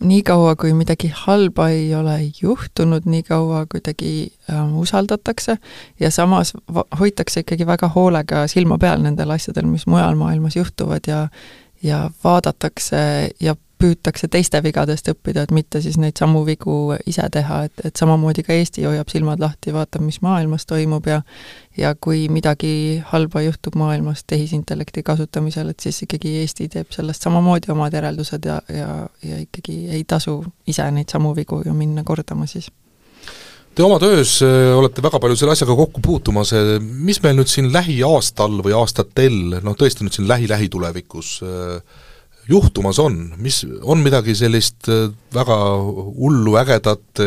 niikaua, kui midagi halba ei ole juhtunud, niikaua kuidagi ähm, usaldatakse ja samas hoitakse ikkagi väga hoolega silma peal nendel asjadel, mis mujal maailmas juhtuvad ja ja vaadatakse ja püütakse teiste vigadest õppida, et mitte siis neid samu vigu ise teha, et, et samamoodi ka Eesti hoiab silmad lahti, vaatab, mis maailmas toimub ja ja kui midagi halba juhtub maailmas tehisintellekti kasutamisel, et siis ikkagi Eesti teeb sellest samamoodi omad järeldused ja, ja, ja ikkagi ei tasu ise neid samu vigu ju minna kordama siis Te oma töös äh, olete väga palju selle asjaga kokku puutumas, mis meil nüüd siin lähiaastal või aastatel, noh tõesti nüüd siin lähi-lähitulevikus äh, juhtumas on, mis, on midagi sellist äh, väga hullu, ägedat,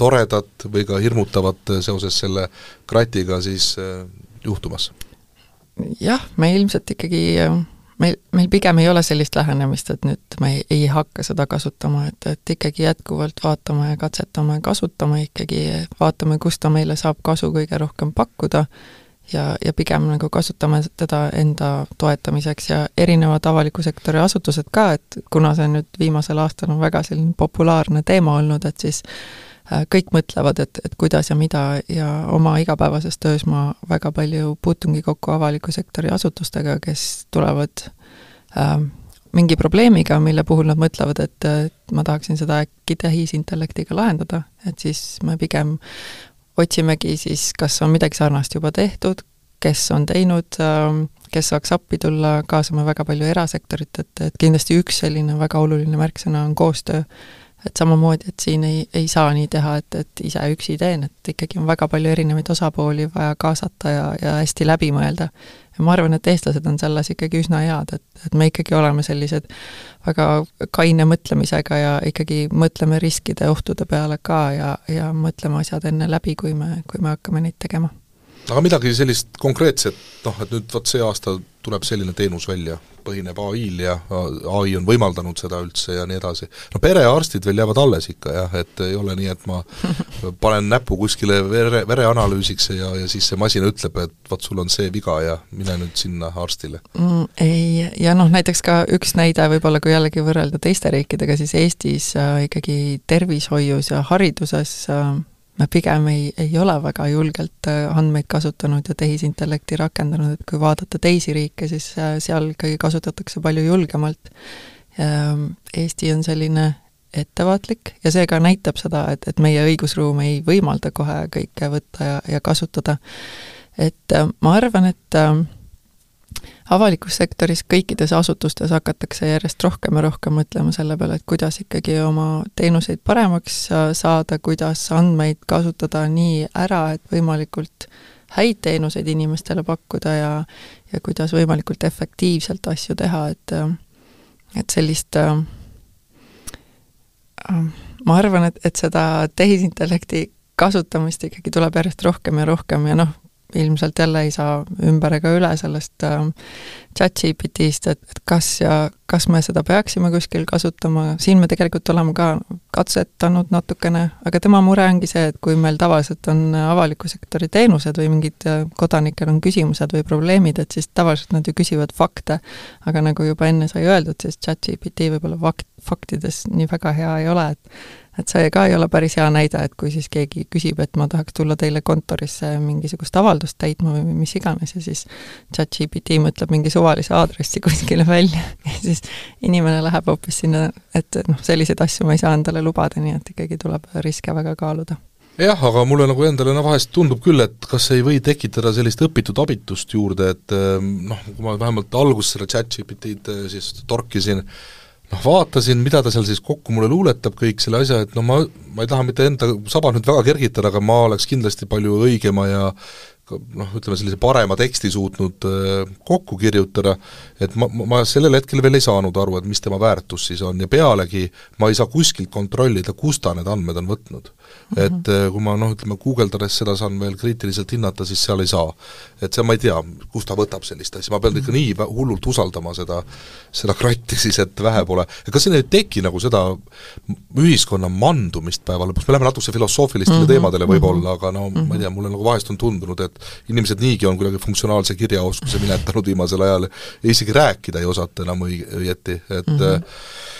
toredat või ka hirmutavat seoses selle kratiga siis juhtumas? jah, me ilmselt ikkagi meil, meil pigem ei ole sellist lähenemist, et nüüd me ei, ei hakka seda kasutama, et, et ikkagi jätkuvalt vaatame ja katsetame, kasutame ikkagi, vaatame, kus ta meile saab kasu kõige rohkem pakkuda ja, ja pigem nagu kasutame teda enda toetamiseks ja erinevad avaliku sektori asutused ka, et kuna see nüüd viimasel aastal on väga selline populaarne teema olnud, et siis kõik mõtlevad, et, et kuidas ja mida ja oma igapäevases töös ma väga palju puutungi kokku avaliku sektori asutustega, kes tulevad äh, mingi probleemiga, mille puhul nad mõtlevad, et, et ma tahaksin seda äkki tehisintellektiga lahendada, et siis me pigem otsimegi siis, kas on midagi sarnast juba tehtud, kes on teinud, ähm, kes saaks appi tulla, kaasame väga palju erasektorit, et, et kindlasti üks selline väga oluline märksõna on koostöö et samamoodi, et siin ei, ei saa nii teha, et, et ise üksi teen, et ikkagi on väga palju erinevaid osapooli vaja kaasata ja, ja hästi läbi mõelda. ja ma arvan, et eestlased on selles ikkagi üsna head, et, et me ikkagi oleme sellised väga kaine mõtlemisega ja ikkagi mõtleme riskide, ohtude peale ka ja, ja mõtleme asjad enne läbi, kui me, kui me hakkame neid tegema aga midagi sellist konkreetset, noh et nüüd vot see aasta tuleb selline teenus välja, põhineb ai-l ja ai on võimaldanud seda üldse ja nii edasi. no perearstid veel jäävad alles ikka jah, et ei ole nii, et ma panen näpu kuskile vere, vereanalüüsiks ja, ja siis see masin ütleb, et vot sul on see viga ja mine nüüd sinna arstile mm,. Ei, ja noh, näiteks ka üks näide võib-olla, kui jällegi võrrelda teiste riikidega, siis Eestis äh, ikkagi tervishoius ja hariduses äh, me pigem ei, ei ole väga julgelt äh, andmeid kasutanud ja tehisintellekti rakendanud, et kui vaadata teisi riike, siis äh, seal ikkagi kasutatakse palju julgemalt. Ähm, Eesti on selline ettevaatlik ja see ka näitab seda, et, et meie õigusruum ei võimalda kohe kõike võtta ja, ja kasutada. et äh, ma arvan, et avalikus sektoris kõikides asutustes hakatakse järjest rohkem ja rohkem mõtlema selle peale, et kuidas ikkagi oma teenuseid paremaks saada, kuidas andmeid kasutada nii ära, et võimalikult häid teenuseid inimestele pakkuda ja ja kuidas võimalikult efektiivselt asju teha, et et sellist ma arvan, et, et seda tehisintellekti kasutamist ikkagi tuleb järjest rohkem ja rohkem ja noh, ilmselt jälle ei saa ümber ega üle sellest äh, chat-GPT-st, et, et kas ja kas me seda peaksime kuskil kasutama, siin me tegelikult oleme ka katsetanud natukene, aga tema mure ongi see, et kui meil tavaliselt on avaliku sektori teenused või mingid äh, kodanikel on küsimused või probleemid, et siis tavaliselt nad ju küsivad fakte, aga nagu juba enne sai öeldud, siis chat-GPT võib-olla fakt, faktides nii väga hea ei ole, et et see ka ei ole päris hea näide, et kui siis keegi küsib, et ma tahaks tulla teile kontorisse mingisugust avaldust täitma või mis iganes ja siis chat-GPT mõtleb mingi suvalise aadressi kuskile välja ja siis inimene läheb hoopis sinna, et noh, selliseid asju ma ei saa endale lubada, nii et ikkagi tuleb riske väga kaaluda. Jah, aga mulle nagu endale no vahest tundub küll, et kas ei või tekitada sellist õpitud abitust juurde, et noh, kui ma vähemalt alguses selle chat-GPT-d siis torkisin, noh, vaatasin, mida ta seal siis kokku mulle luuletab, kõik selle asja, et no ma, ma ei taha mitte enda saba nüüd väga kergitada, aga ma oleks kindlasti palju õigema ja noh, ütleme sellise parema teksti suutnud äh, kokku kirjutada, et ma, ma sellel hetkel veel ei saanud aru, et mis tema väärtus siis on ja pealegi ma ei saa kuskilt kontrollida, kust ta need andmed on võtnud. Et äh, kui ma noh, ütleme guugeldades seda saan veel kriitiliselt hinnata, siis seal ei saa. et see, ma ei tea, kust ta võtab sellist asja, ma pean ikka nii hullult usaldama seda, seda kratti siis, et vähe pole. kas siin ei teki nagu seda ühiskonna mandumist päeva lõpuks, me läheme natukese filosoofilistele mm -hmm. teemadele võib-olla, mhm. aga no mm -hmm. ma ei tea, mulle nagu vahest on tundunud, et inimesed niigi on kuidagi funktsionaalse kirjaoskuse minetanud viimasel ajal ja isegi rääkida ei osata enam õi-, õieti, et mm -hmm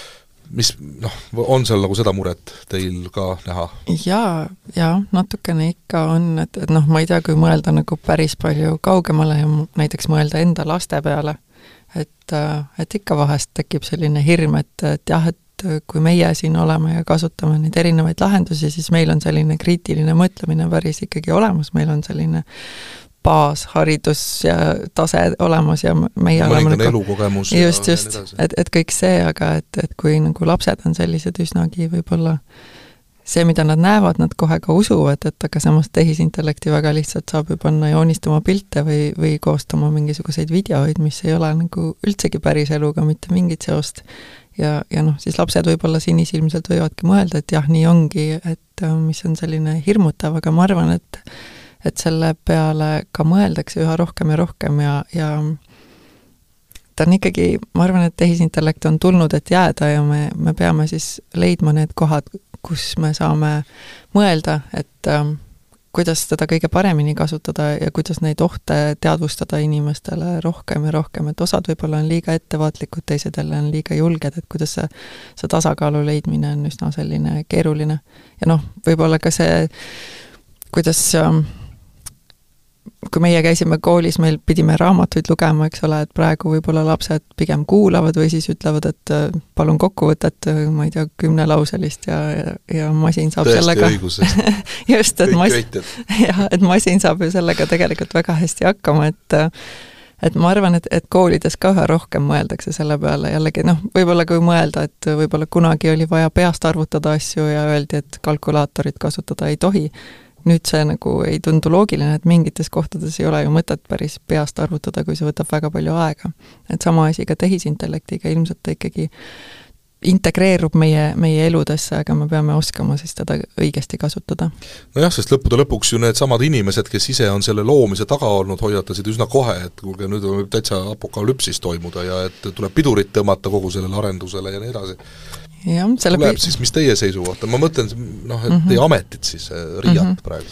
mis noh, on seal nagu seda muret teil ka näha? jaa, jaa, natukene ikka on, et, et noh, ma ei tea, kui mõelda nagu päris palju kaugemale ja näiteks mõelda enda laste peale, et, et ikka vahest tekib selline hirm, et, et jah, et kui meie siin oleme ja kasutame neid erinevaid lahendusi, siis meil on selline kriitiline mõtlemine päris ikkagi olemas, meil on selline baasharidus ja tase olemas ja meie ja oleme nagu elukogemus just, just, et, et kõik see, aga et, et kui nagu lapsed on sellised üsnagi võib-olla see, mida nad näevad, nad kohe ka usuvad, et aga samas tehisintellekti väga lihtsalt saab ju panna joonistama pilte või, või koostama mingisuguseid videoid, mis ei ole nagu üldsegi päris eluga mitte mingit seost. ja, ja noh, siis lapsed võib-olla sinisilmselt võivadki mõelda, et jah, nii ongi, et mis on selline hirmutav, aga ma arvan, et et selle peale ka mõeldakse üha rohkem ja rohkem ja, ja ta on ikkagi, ma arvan, et tehisintellekt on tulnud, et jääda ja me, me peame siis leidma need kohad, kus me saame mõelda, et äh, kuidas teda kõige paremini kasutada ja kuidas neid ohte teadvustada inimestele rohkem ja rohkem, et osad võib-olla on liiga ettevaatlikud, teised jälle on liiga julged, et kuidas see, see tasakaalu leidmine on üsna selline keeruline. ja noh, võib-olla ka see, kuidas äh, kui meie käisime koolis, meil pidime raamatuid lugema, eks ole, et praegu võib-olla lapsed pigem kuulavad või siis ütlevad, et äh, palun kokkuvõtet, äh, ma ei tea, kümnelauselist ja, ja, ja masin saab Tõesti sellega just, et mas-, jah, et masin saab ju sellega tegelikult väga hästi hakkama, et äh, et ma arvan, et, et koolides ka üha rohkem mõeldakse selle peale, jällegi noh, võib-olla kui mõelda, et võib-olla kunagi oli vaja peast arvutada asju ja öeldi, et kalkulaatorit kasutada ei tohi, nüüd see nagu ei tundu loogiline, et mingites kohtades ei ole ju mõtet päris peast arvutada, kui see võtab väga palju aega. et sama asi ka tehisintellektiga, ilmselt ta ikkagi integreerub meie, meie eludesse, aga me peame oskama siis teda õigesti kasutada. nojah, sest lõppude lõpuks ju needsamad inimesed, kes ise on selle loomise taga olnud, hoiatasid üsna kohe, et kuulge, nüüd võib täitsa apokalüpsis toimuda ja et tuleb pidurit tõmmata kogu sellele arendusele ja nii edasi jah, selle tuleb siis, mis teie seisukoht on, ma mõtlen noh, et mm -hmm. teie ametit siis, äh, RIA-t mm -hmm. praegu?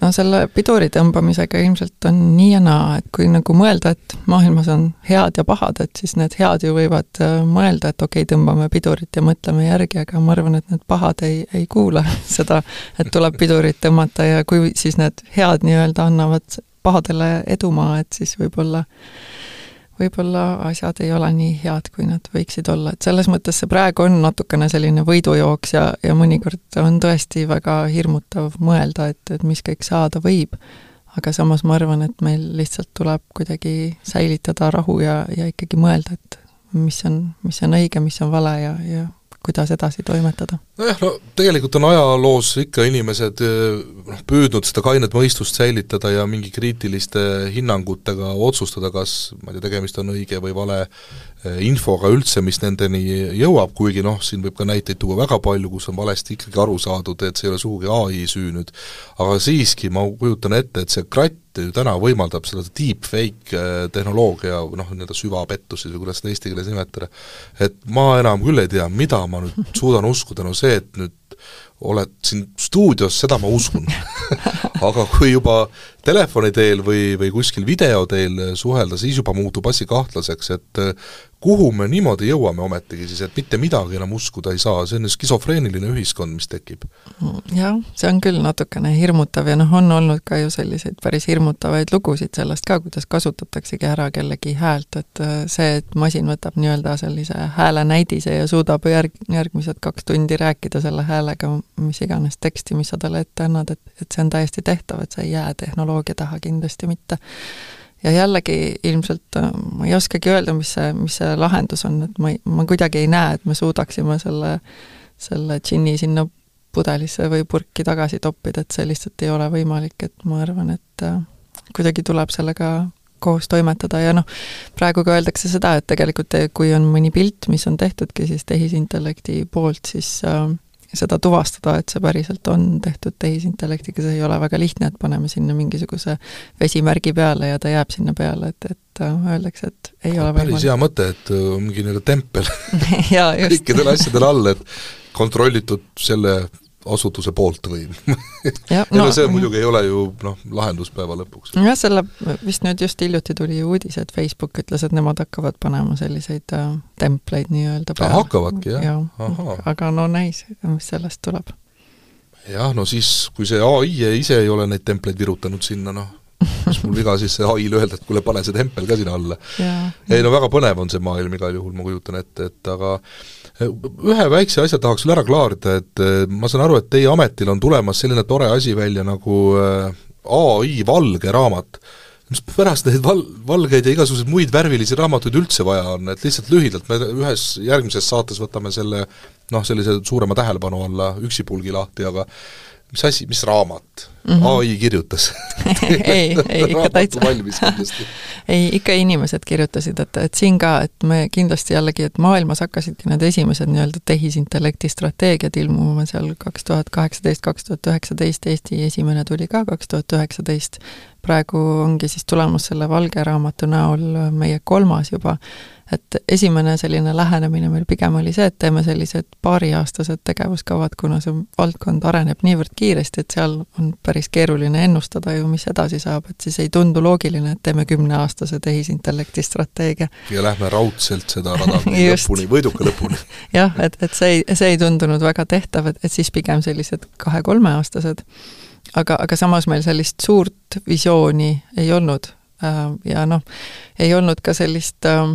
no selle piduri tõmbamisega ilmselt on nii ja naa, et kui nagu mõelda, et maailmas on head ja pahad, et siis need head ju võivad äh, mõelda, et okei okay,, tõmbame pidurit ja mõtleme järgi, aga ma arvan, et need pahad ei, ei kuula seda, et tuleb pidurit tõmmata ja kui siis need head nii-öelda annavad pahadele edumaa, et siis võib-olla võib-olla asjad ei ole nii head, kui nad võiksid olla, et selles mõttes see praegu on natukene selline võidujooks ja, ja mõnikord on tõesti väga hirmutav mõelda, et, et mis kõik saada võib. aga samas ma arvan, et meil lihtsalt tuleb kuidagi säilitada rahu ja, ja ikkagi mõelda, et mis on, mis on õige, mis on vale ja, ja kuidas edasi toimetada? nojah, no tegelikult on ajaloos ikka inimesed eh, noh, püüdnud seda kainet mõistust säilitada ja mingi kriitiliste hinnangutega otsustada, kas ma ei tea, tegemist on õige või vale infoga üldse, mis nendeni jõuab, kuigi noh, siin võib ka näiteid tuua väga palju, kus on valesti ikkagi aru saadud, et see ei ole sugugi ai süü nüüd, aga siiski ma kujutan ette, et see kratt ju täna võimaldab seda deepfake äh, tehnoloogia, noh, nii-öelda süvapettus või kuidas seda eesti keeles nimetada, et ma enam küll ei tea, mida ma nüüd suudan uskuda, no see, et nüüd oled siin stuudios, seda ma usun aga kui juba telefoni teel või, või kuskil video teel suhelda, siis juba muutub asi kahtlaseks, et kuhu me niimoodi jõuame ometigi siis, et mitte midagi enam uskuda ei saa, see on skisofreeniline ühiskond, mis tekib. jah, see on küll natukene hirmutav ja noh, on olnud ka ju selliseid päris hirmutavaid lugusid sellest ka, kuidas kasutataksegi ära kellegi häält, et äh, see, et masin võtab nii-öelda sellise häälenäidise ja suudab järg, järgmised kaks tundi rääkida selle häälega mis iganes teksti, mis sa talle ette annad, et, et see on täiesti tehtav, et see ei jää tehnoloogia taha kindlasti mitte ja jällegi ilmselt äh, ma ei oskagi öelda, mis see, mis see lahendus on, et ma ei, ma kuidagi ei näe, et me suudaksime selle, selle džinni sinna pudelisse või purki tagasi toppida, et see lihtsalt ei ole võimalik, et ma arvan, et äh, kuidagi tuleb sellega koos toimetada. Ja noh, praegu ka öeldakse seda, et tegelikult kui on mõni pilt, mis on tehtudki siis tehisintellekti poolt, siis äh, seda tuvastada, et see päriselt on tehtud tehisintellektiga, see ei ole väga lihtne, et paneme sinna mingisuguse vesimärgi peale ja ta jääb sinna peale, et, et äh, öeldakse, et ei ole päris hea mõte, et äh, mingi nii-öelda tempel kõikidele asjadele all, et kontrollitud selle asutuse poolt või ja no, no see muidugi ei ole ju noh, lahendus päeva lõpuks. jah, selle, vist nüüd just hiljuti tuli ju uudis, et Facebook ütles, et nemad hakkavad panema selliseid äh, templeid nii-öelda peale. hakkavadki, jah ja.? aga no näis, mis sellest tuleb. jah, no siis, kui see ai ise ei ole neid templeid virutanud sinna, noh, mis mul viga siis ai-le öelda, et kuule, pane see tempel ka sinna alla. ei no väga põnev on see maailm igal juhul, ma kujutan ette, et aga ühe väikse asja tahaks veel ära klaarida, et ma saan aru, et teie ametil on tulemas selline tore asi välja nagu äh, ai valge raamat, mis pärast neid val-, valgeid ja igasuguseid muid värvilisi raamatuid üldse vaja on, et lihtsalt lühidalt me ühes järgmises saates võtame selle noh, sellise suurema tähelepanu alla üksipulgi lahti, aga mis asi, mis raamat mm? -hmm. ai kirjutas ei, ei ikka täitsa. valmis kindlasti. ei, ikka inimesed kirjutasid, et, et siin ka, et me kindlasti jällegi, et maailmas hakkasidki need esimesed nii-öelda tehisintellekti strateegiad ilmuma seal kaks tuhat kaheksateist, kaks tuhat üheksateist, Eesti esimene tuli ka kaks tuhat üheksateist, praegu ongi siis tulemas selle valge raamatu näol meie kolmas juba et esimene selline lähenemine meil pigem oli see, et teeme sellised paariaastased tegevuskavad, kuna see valdkond areneb niivõrd kiiresti, et seal on päris keeruline ennustada ju, mis edasi saab, et siis ei tundu loogiline, et teeme kümneaastase tehisintellekti strateegia. ja lähme raudselt seda rada lõpuni, võiduka lõpuni. Jah, et, et see ei, see ei tundunud väga tehtav, et, et siis pigem sellised kahe-kolmeaastased, aga, aga samas meil sellist suurt visiooni ei olnud. Äh, ja noh, ei olnud ka sellist äh,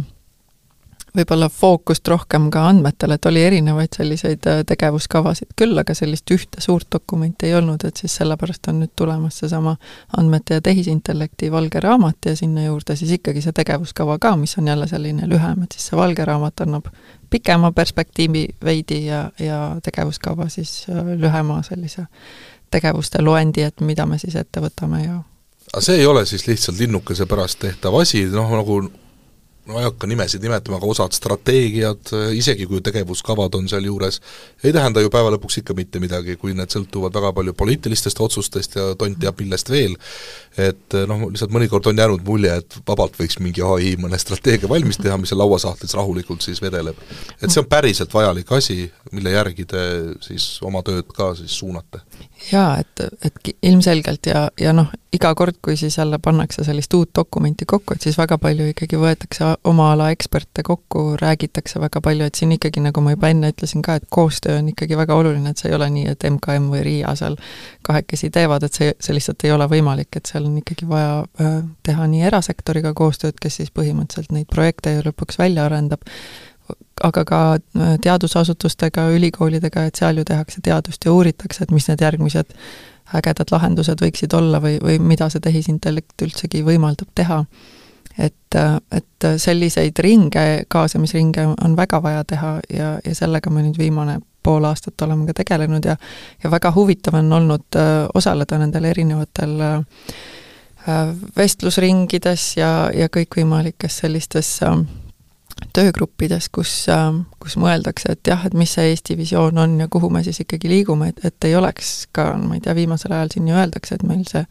võib-olla fookust rohkem ka andmetel, et oli erinevaid selliseid äh, tegevuskavasid küll, aga sellist ühte suurt dokumenti ei olnud, et siis sellepärast on nüüd tulemas seesama andmete ja tehisintellekti valge raamat ja sinna juurde siis ikkagi see tegevuskava ka, mis on jälle selline lühem, et siis see valge raamat annab pikema perspektiivi veidi ja, ja tegevuskava siis äh, lühema sellise tegevuste loendi, et mida me siis ette võtame ja aga see ei ole siis lihtsalt linnukese pärast tehtav asi, noh nagu ma ei hakka nimesid nimetama, aga osad strateegiad, isegi kui tegevuskavad on sealjuures, ei tähenda ju päeva lõpuks ikka mitte midagi, kui need sõltuvad väga palju poliitilistest otsustest ja tont teab millest veel, et noh, lihtsalt mõnikord on jäänud mulje, et vabalt võiks mingi ai mõne strateegia valmis teha, mis seal lauasahtlis rahulikult siis vedeleb. et see on päriselt vajalik asi, mille järgi te siis oma tööd ka siis suunate jaa, et, et ilmselgelt ja, ja noh, iga kord, kui siis jälle pannakse sellist uut dokumenti kokku, et siis väga palju ikkagi võetakse oma ala eksperte kokku, räägitakse väga palju, et siin ikkagi, nagu ma juba enne ütlesin ka, et koostöö on ikkagi väga oluline, et see ei ole nii, et MKM või RIA seal kahekesi teevad, et see, see lihtsalt ei ole võimalik, et seal on ikkagi vaja äh, teha nii erasektoriga koostööd, kes siis põhimõtteliselt neid projekte ju lõpuks välja arendab, aga ka äh, teadusasutustega, ülikoolidega, et seal ju tehakse teadust ja uuritakse, et mis need järgmised ägedad lahendused võiksid olla või, või mida see tehisintellekt üldsegi võimaldab teha. et, äh, et selliseid ringe, kaasamisringe on väga vaja teha ja, ja sellega me nüüd viimane pool aastat oleme ka tegelenud ja ja väga huvitav on olnud äh, osaleda nendel erinevatel vestlusringides ja, ja kõikvõimalikes sellistes äh, töögruppides, kus, ähm, kus mõeldakse, et jah, et mis see Eesti visioon on ja kuhu me siis ikkagi liigume, et, et ei oleks ka, ma ei tea, viimasel ajal siin ju öeldakse, et meil see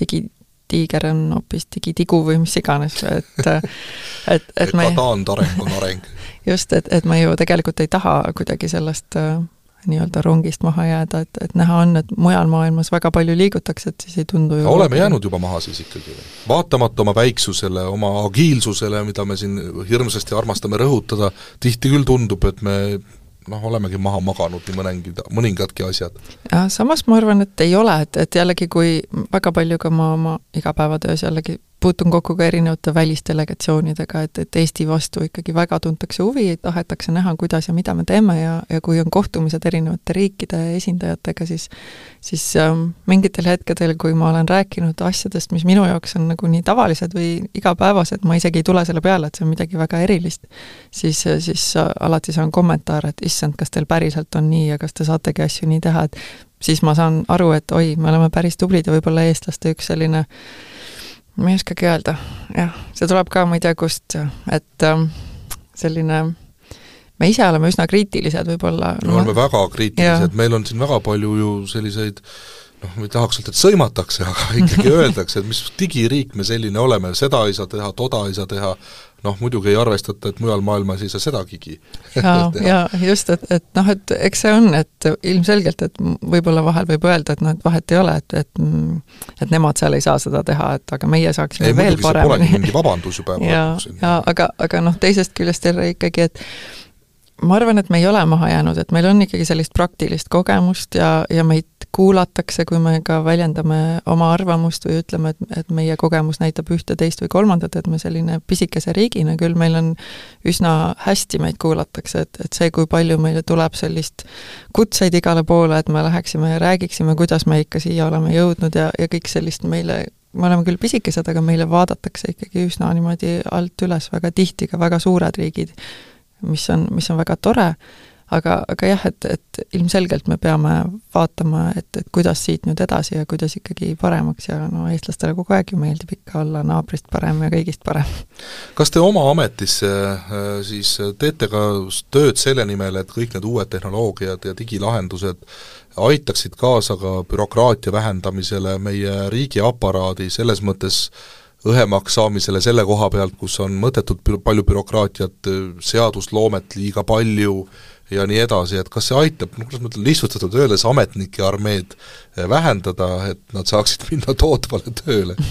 digitiiger on hoopis digitigu või mis iganes, et et, et, et me taandareng on areng. just, et, et me ju tegelikult ei taha kuidagi sellest äh, nii-öelda rongist maha jääda, et, et näha on, et mujal maailmas väga palju liigutakse, et siis ei tundu ju oleme jäänud juba maha siis ikkagi? vaatamata oma väiksusele, oma agiilsusele, mida me siin hirmsasti armastame rõhutada, tihti küll tundub, et me noh, olemegi maha maganud nii mõnegi, mõningadki asjad. jah, samas ma arvan, et ei ole, et, et jällegi, kui väga palju ka ma oma igapäevatöös jällegi puutun kokku ka erinevate välisdelegatsioonidega, et, et Eesti vastu ikkagi väga tuntakse huvi, tahetakse näha, kuidas ja mida me teeme ja, ja kui on kohtumised erinevate riikide esindajatega, siis siis ähm, mingitel hetkedel, kui ma olen rääkinud asjadest, mis minu jaoks on nagu nii tavalised või igapäevased, ma isegi ei tule selle peale, et see on midagi väga erilist, siis, siis alati saan kommentaare, et issand, kas teil päriselt on nii ja kas te saategi asju nii teha, et siis ma saan aru, et oi, me oleme päris tublid ja võib-olla eestlaste üks selline ma ei oskagi öelda, jah, see tuleb ka ma ei tea kust, et ähm, selline me ise oleme üsna kriitilised võib-olla. me oleme väga kriitilised, meil on siin väga palju ju selliseid noh, ma ei tahaks öelda, et sõimatakse, aga ikkagi öeldakse, et mis digiriik me selline oleme, seda ei saa teha, toda ei saa teha, noh muidugi ei arvestata, et mujal maailmas ei saa sedagigi ja, ja just, et, et noh, et eks see on, et ilmselgelt, et võib-olla vahel võib öelda, et noh, et vahet ei ole, et, et et nemad seal ei saa seda teha, et aga meie saaksime ei, veel paremini. mingi vabandus ju päeva lõpuks. ja, ja aga, aga noh, teisest küljest jälle ikkagi, et ma arvan, et me ei ole maha jäänud, et meil on ikkagi sellist praktilist kogemust ja, ja meid kuulatakse, kui me ka väljendame oma arvamust või ütleme, et, et meie kogemus näitab ühte, teist või kolmandat, et me selline pisikese riigina küll, meil on üsna hästi meid kuulatakse, et, et see, kui palju meile tuleb sellist kutseid igale poole, et me läheksime ja räägiksime, kuidas me ikka siia oleme jõudnud ja, ja kõik sellist meile me oleme küll pisikesed, aga meile vaadatakse ikkagi üsna niimoodi alt üles, väga tihti ka väga suured riigid, mis on, mis on väga tore aga, aga jah, et, et ilmselgelt me peame vaatama, et, et kuidas siit nüüd edasi ja kuidas ikkagi paremaks ja no eestlastele kogu aeg ju meeldib ikka olla naabrist parem ja kõigist parem. kas te oma ametis äh, siis teete ka tööd selle nimel, et kõik need uued tehnoloogiad ja digilahendused aitaksid kaasa ka bürokraatia vähendamisele meie riigiaparaadi selles mõttes õhemaks saamisele selle koha pealt, kus on mõttetult palju bürokraatiat, seadusloomet liiga palju, ja nii edasi, et kas see aitab, noh, kuidas ma ütlen, lihtsustatult öeldes ametnike armeed vähendada, et nad saaksid minna tootvale tööle?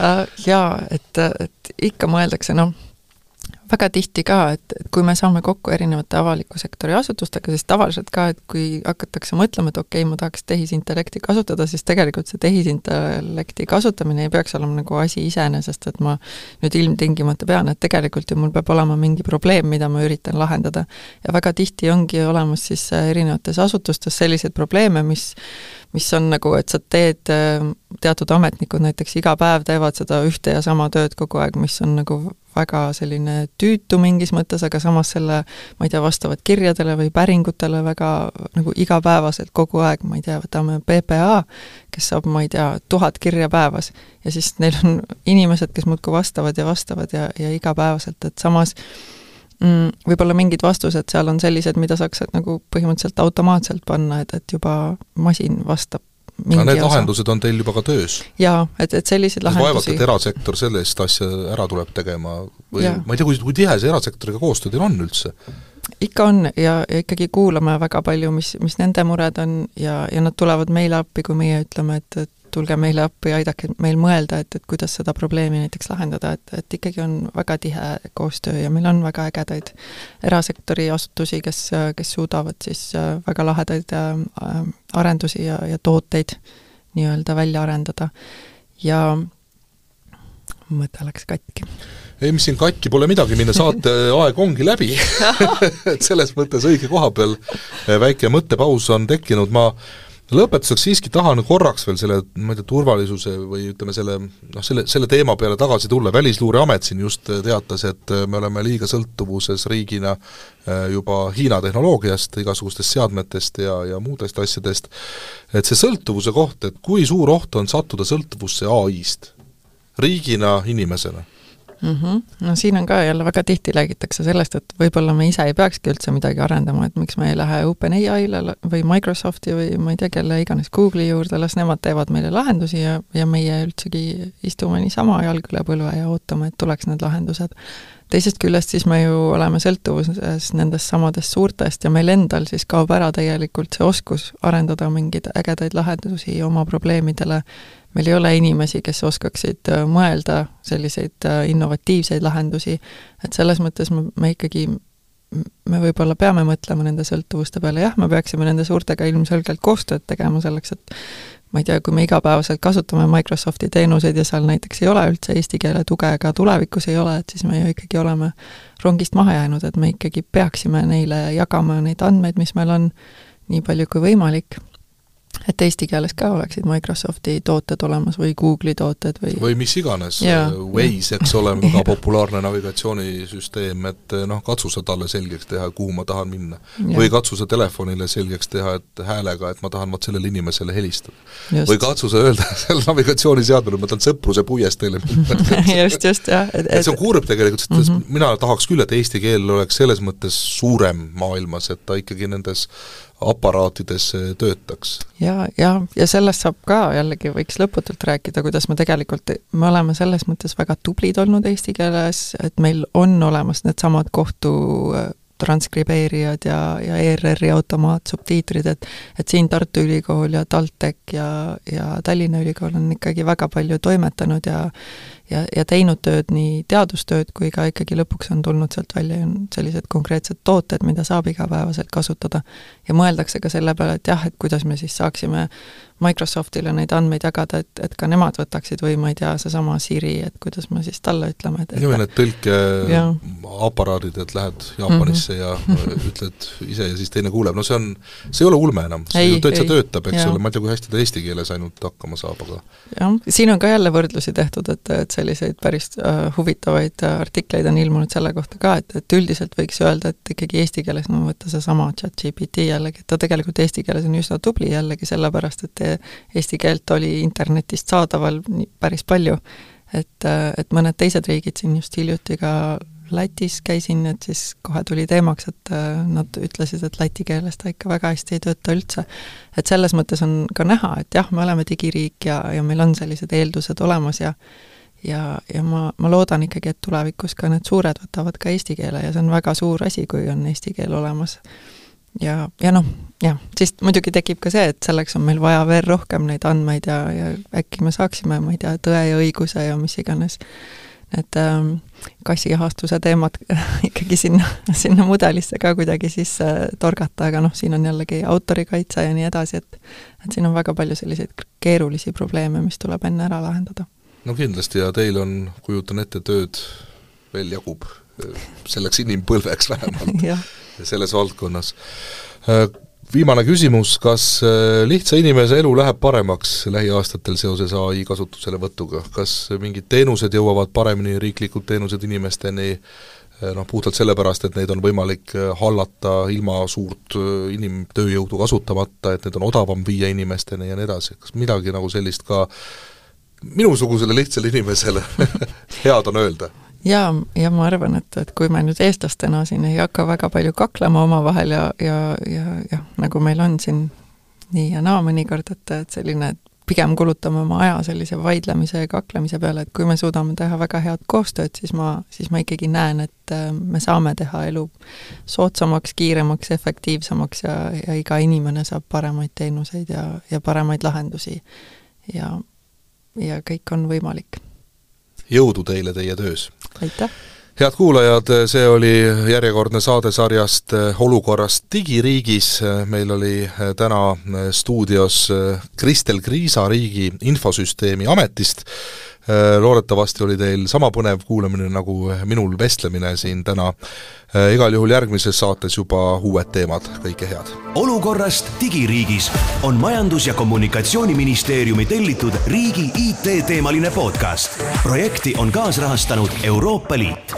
Äh, Jaa, et, et ikka mõeldakse, noh, väga tihti ka, et, et kui me saame kokku erinevate avaliku sektori asutustega, siis tavaliselt ka, et kui hakatakse mõtlema, et okei okay,, ma tahaks tehisintellekti kasutada, siis tegelikult see tehisintellekti kasutamine ei peaks olema nagu asi iseenesest, et ma nüüd ilmtingimata pean, et tegelikult ju mul peab olema mingi probleem, mida ma üritan lahendada. ja väga tihti ongi olemas siis erinevates asutustes selliseid probleeme, mis mis on nagu, et sa teed, teatud ametnikud näiteks iga päev teevad seda ühte ja sama tööd kogu aeg, mis on nagu väga selline tüütu mingis mõttes, aga samas selle, ma ei tea, vastavad kirjadele või päringutele väga nagu igapäevaselt kogu aeg, ma ei tea, võtame PPA, kes saab, ma ei tea, tuhat kirja päevas. Ja siis neil on inimesed, kes muudkui vastavad ja vastavad ja, ja igapäevaselt, et samas mm, võib-olla mingid vastused seal on sellised, mida saaks nagu põhimõtteliselt automaatselt panna, et, et juba masin vastab aga need osa. lahendused on teil juba ka töös? jaa, et, et selliseid lahendusi vaevalt, et erasektor sellist asja ära tuleb tegema või ja. ma ei tea, kui, kui tihe see erasektoriga koostöö teil on üldse? ikka on ja, ja ikkagi kuulame väga palju, mis, mis nende mured on ja, ja nad tulevad meile appi, kui meie ütleme, et, et tulge meile appi ja aidake meil mõelda, et, et kuidas seda probleemi näiteks lahendada, et, et ikkagi on väga tihe koostöö ja meil on väga ägedaid erasektori asutusi, kes, kes suudavad siis äh, väga lahedaid äh, arendusi ja, ja tooteid nii-öelda välja arendada. ja mõte läks katki. Ei, mis siin katki pole midagi minna, saate aeg ongi läbi. Et selles mõttes õige koha peal väike mõttepaus on tekkinud, ma lõpetuseks siiski tahan korraks veel selle, ma ei tea, turvalisuse või ütleme, selle noh, selle, selle teema peale tagasi tulla, Välisluureamet siin just teatas, et me oleme liiga sõltuvuses riigina äh, juba Hiina tehnoloogiast, igasugustest seadmetest ja, ja muudest asjadest, et see sõltuvuse koht, et kui suur oht on sattuda sõltuvusse ai-st riigina, inimesena mm. -hmm. no siin on ka jälle väga tihti räägitakse sellest, et võib-olla me ise ei peakski üldse midagi arendama, et miks me ei lähe OpenAI-le või Microsofti või ma ei tea, kelle iganes Google'i juurde, las nemad teevad meile lahendusi ja, ja meie üldsegi istume niisama jalg üle põlve ja ootame, et tuleks need lahendused teisest küljest siis me ju oleme sõltuvuses nendest samadest suurtest ja meil endal siis kaob ära tegelikult see oskus arendada mingeid ägedaid lahendusi oma probleemidele. Meil ei ole inimesi, kes oskaksid äh, mõelda selliseid äh, innovatiivseid lahendusi, et selles mõttes me, me ikkagi me võib-olla peame mõtlema nende sõltuvuste peale, jah, me peaksime nende suurtega ilmselgelt koostööd tegema selleks, et ma ei tea, kui me igapäevaselt kasutame Microsofti teenuseid ja seal näiteks ei ole üldse eesti keele tuge, ka tulevikus ei ole, et siis me ju ikkagi oleme rongist maha jäänud, et me ikkagi peaksime neile jagama neid andmeid, mis meil on, nii palju kui võimalik et eesti keeles ka oleksid Microsofti tooted olemas või Google'i tooted või või mis iganes, Jaa. Waze, eks ole, väga populaarne navigatsioonisüsteem, et noh, katsu sa talle selgeks teha, kuhu ma tahan minna. või katsu sa telefonile selgeks teha, et häälega, et ma tahan vot sellele inimesele helistada. või katsu sa öelda seal navigatsiooniseadmele, ma tahan Sõpruse puiesteele minna just, just, jah. et, et see on kurb tegelikult, sest mm -hmm. mina tahaks küll, et eesti keel oleks selles mõttes suurem maailmas, et ta ikkagi nendes aparaatides töötaks. ja, ja, ja sellest saab ka jällegi, võiks lõputult rääkida, kuidas me tegelikult, me oleme selles mõttes väga tublid olnud eesti keeles, et meil on olemas needsamad kohtu äh, transkribeerijad ja, ja ERR-i automaatsubtiitrid, et et siin Tartu Ülikool ja TalTech ja, ja Tallinna Ülikool on ikkagi väga palju toimetanud ja ja, ja teinud tööd, nii teadustööd kui ka ikkagi lõpuks on tulnud sealt välja sellised konkreetsed tooted, mida saab igapäevaselt kasutada. ja mõeldakse ka selle peale, et jah, et kuidas me siis saaksime Microsoftile neid andmeid jagada, et, et ka nemad võtaksid või ma ei tea, seesama Siri, et kuidas me siis talle ütleme, et, need tõlkeaparaadid, et lähed Jaapanisse mm -hmm. ja ütled ise ja siis teine kuuleb, no see on, see ei ole ulme enam, see ei, ju täitsa töötab, eks ole, ma ei tea, kui hästi ta eesti keeles ainult hakkama saab, aga jah, siin on ka jälle võrdlusi tehtud, et, et selliseid päris äh, huvitavaid äh, artikleid on ilmunud selle kohta ka, et, et üldiselt võiks öelda, et ikkagi eesti keeles, no võtta seesama chat-GPT jällegi, et ta tegelikult eesti keeles on üsna tubli jällegi sellepärast, et eesti keelt oli internetist saadaval päris palju. et, et mõned teised riigid siin just hiljuti ka Lätis käisin, et siis kohe tuli teemaks, et nad ütlesid, et läti keeles ta ikka väga hästi ei tööta üldse. et selles mõttes on ka näha, et jah, me oleme digiriik ja, ja meil on sellised eeldused olemas ja ja, ja ma, ma loodan ikkagi, et tulevikus ka need suured võtavad ka eesti keele ja see on väga suur asi, kui on eesti keel olemas ja, ja noh, jah, siis muidugi tekib ka see, et selleks on meil vaja veel rohkem neid andmeid ja, ja äkki me saaksime, ma ei tea, tõe ja õiguse ja mis iganes, need ähm, kassiahastuse teemad ikkagi sinna, sinna mudelisse ka kuidagi sisse torgata, aga noh, siin on jällegi autorikaitse ja nii edasi, et et siin on väga palju selliseid keerulisi probleeme, mis tuleb enne ära lahendada. No kindlasti ja teil on, kujutan ette, tööd veel jagub, selleks inimpõlveks vähemalt. Selles valdkonnas. Äh, viimane küsimus, kas äh, lihtsa inimese elu läheb paremaks lähiaastatel seoses ai kasutuselevõtuga, kas mingid teenused jõuavad paremini, riiklikud teenused inimesteni, äh, noh, puhtalt sellepärast, et neid on võimalik hallata ilma suurt inimtööjõudu kasutamata, et need on odavam viia inimesteni ja nii edasi, kas midagi nagu sellist ka minusugusele lihtsale inimesele head on öelda? jaa, ja ma arvan, et, et kui me nüüd eestlastena siin ei hakka väga palju kaklema omavahel ja, ja, ja jah, nagu meil on siin nii ja naa mõnikord, et, et selline, et pigem kulutame oma aja sellise vaidlemise ja kaklemise peale, et kui me suudame teha väga head koostööd, siis ma, siis ma ikkagi näen, et äh, me saame teha elu soodsamaks, kiiremaks, efektiivsemaks ja, ja iga inimene saab paremaid teenuseid ja, ja paremaid lahendusi. ja, ja kõik on võimalik jõudu teile teie töös! aitäh! head kuulajad, see oli järjekordne saade sarjast eh, Olukorrast digiriigis, meil oli eh, täna eh, stuudios Kristel Kriisa Riigi Infosüsteemi Ametist, loodetavasti oli teil sama põnev kuulamine nagu minul vestlemine siin täna. igal juhul järgmises saates juba uued teemad, kõike head! olukorrast digiriigis on Majandus- ja Kommunikatsiooniministeeriumi tellitud riigi IT-teemaline podcast. projekti on kaasrahastanud Euroopa Liit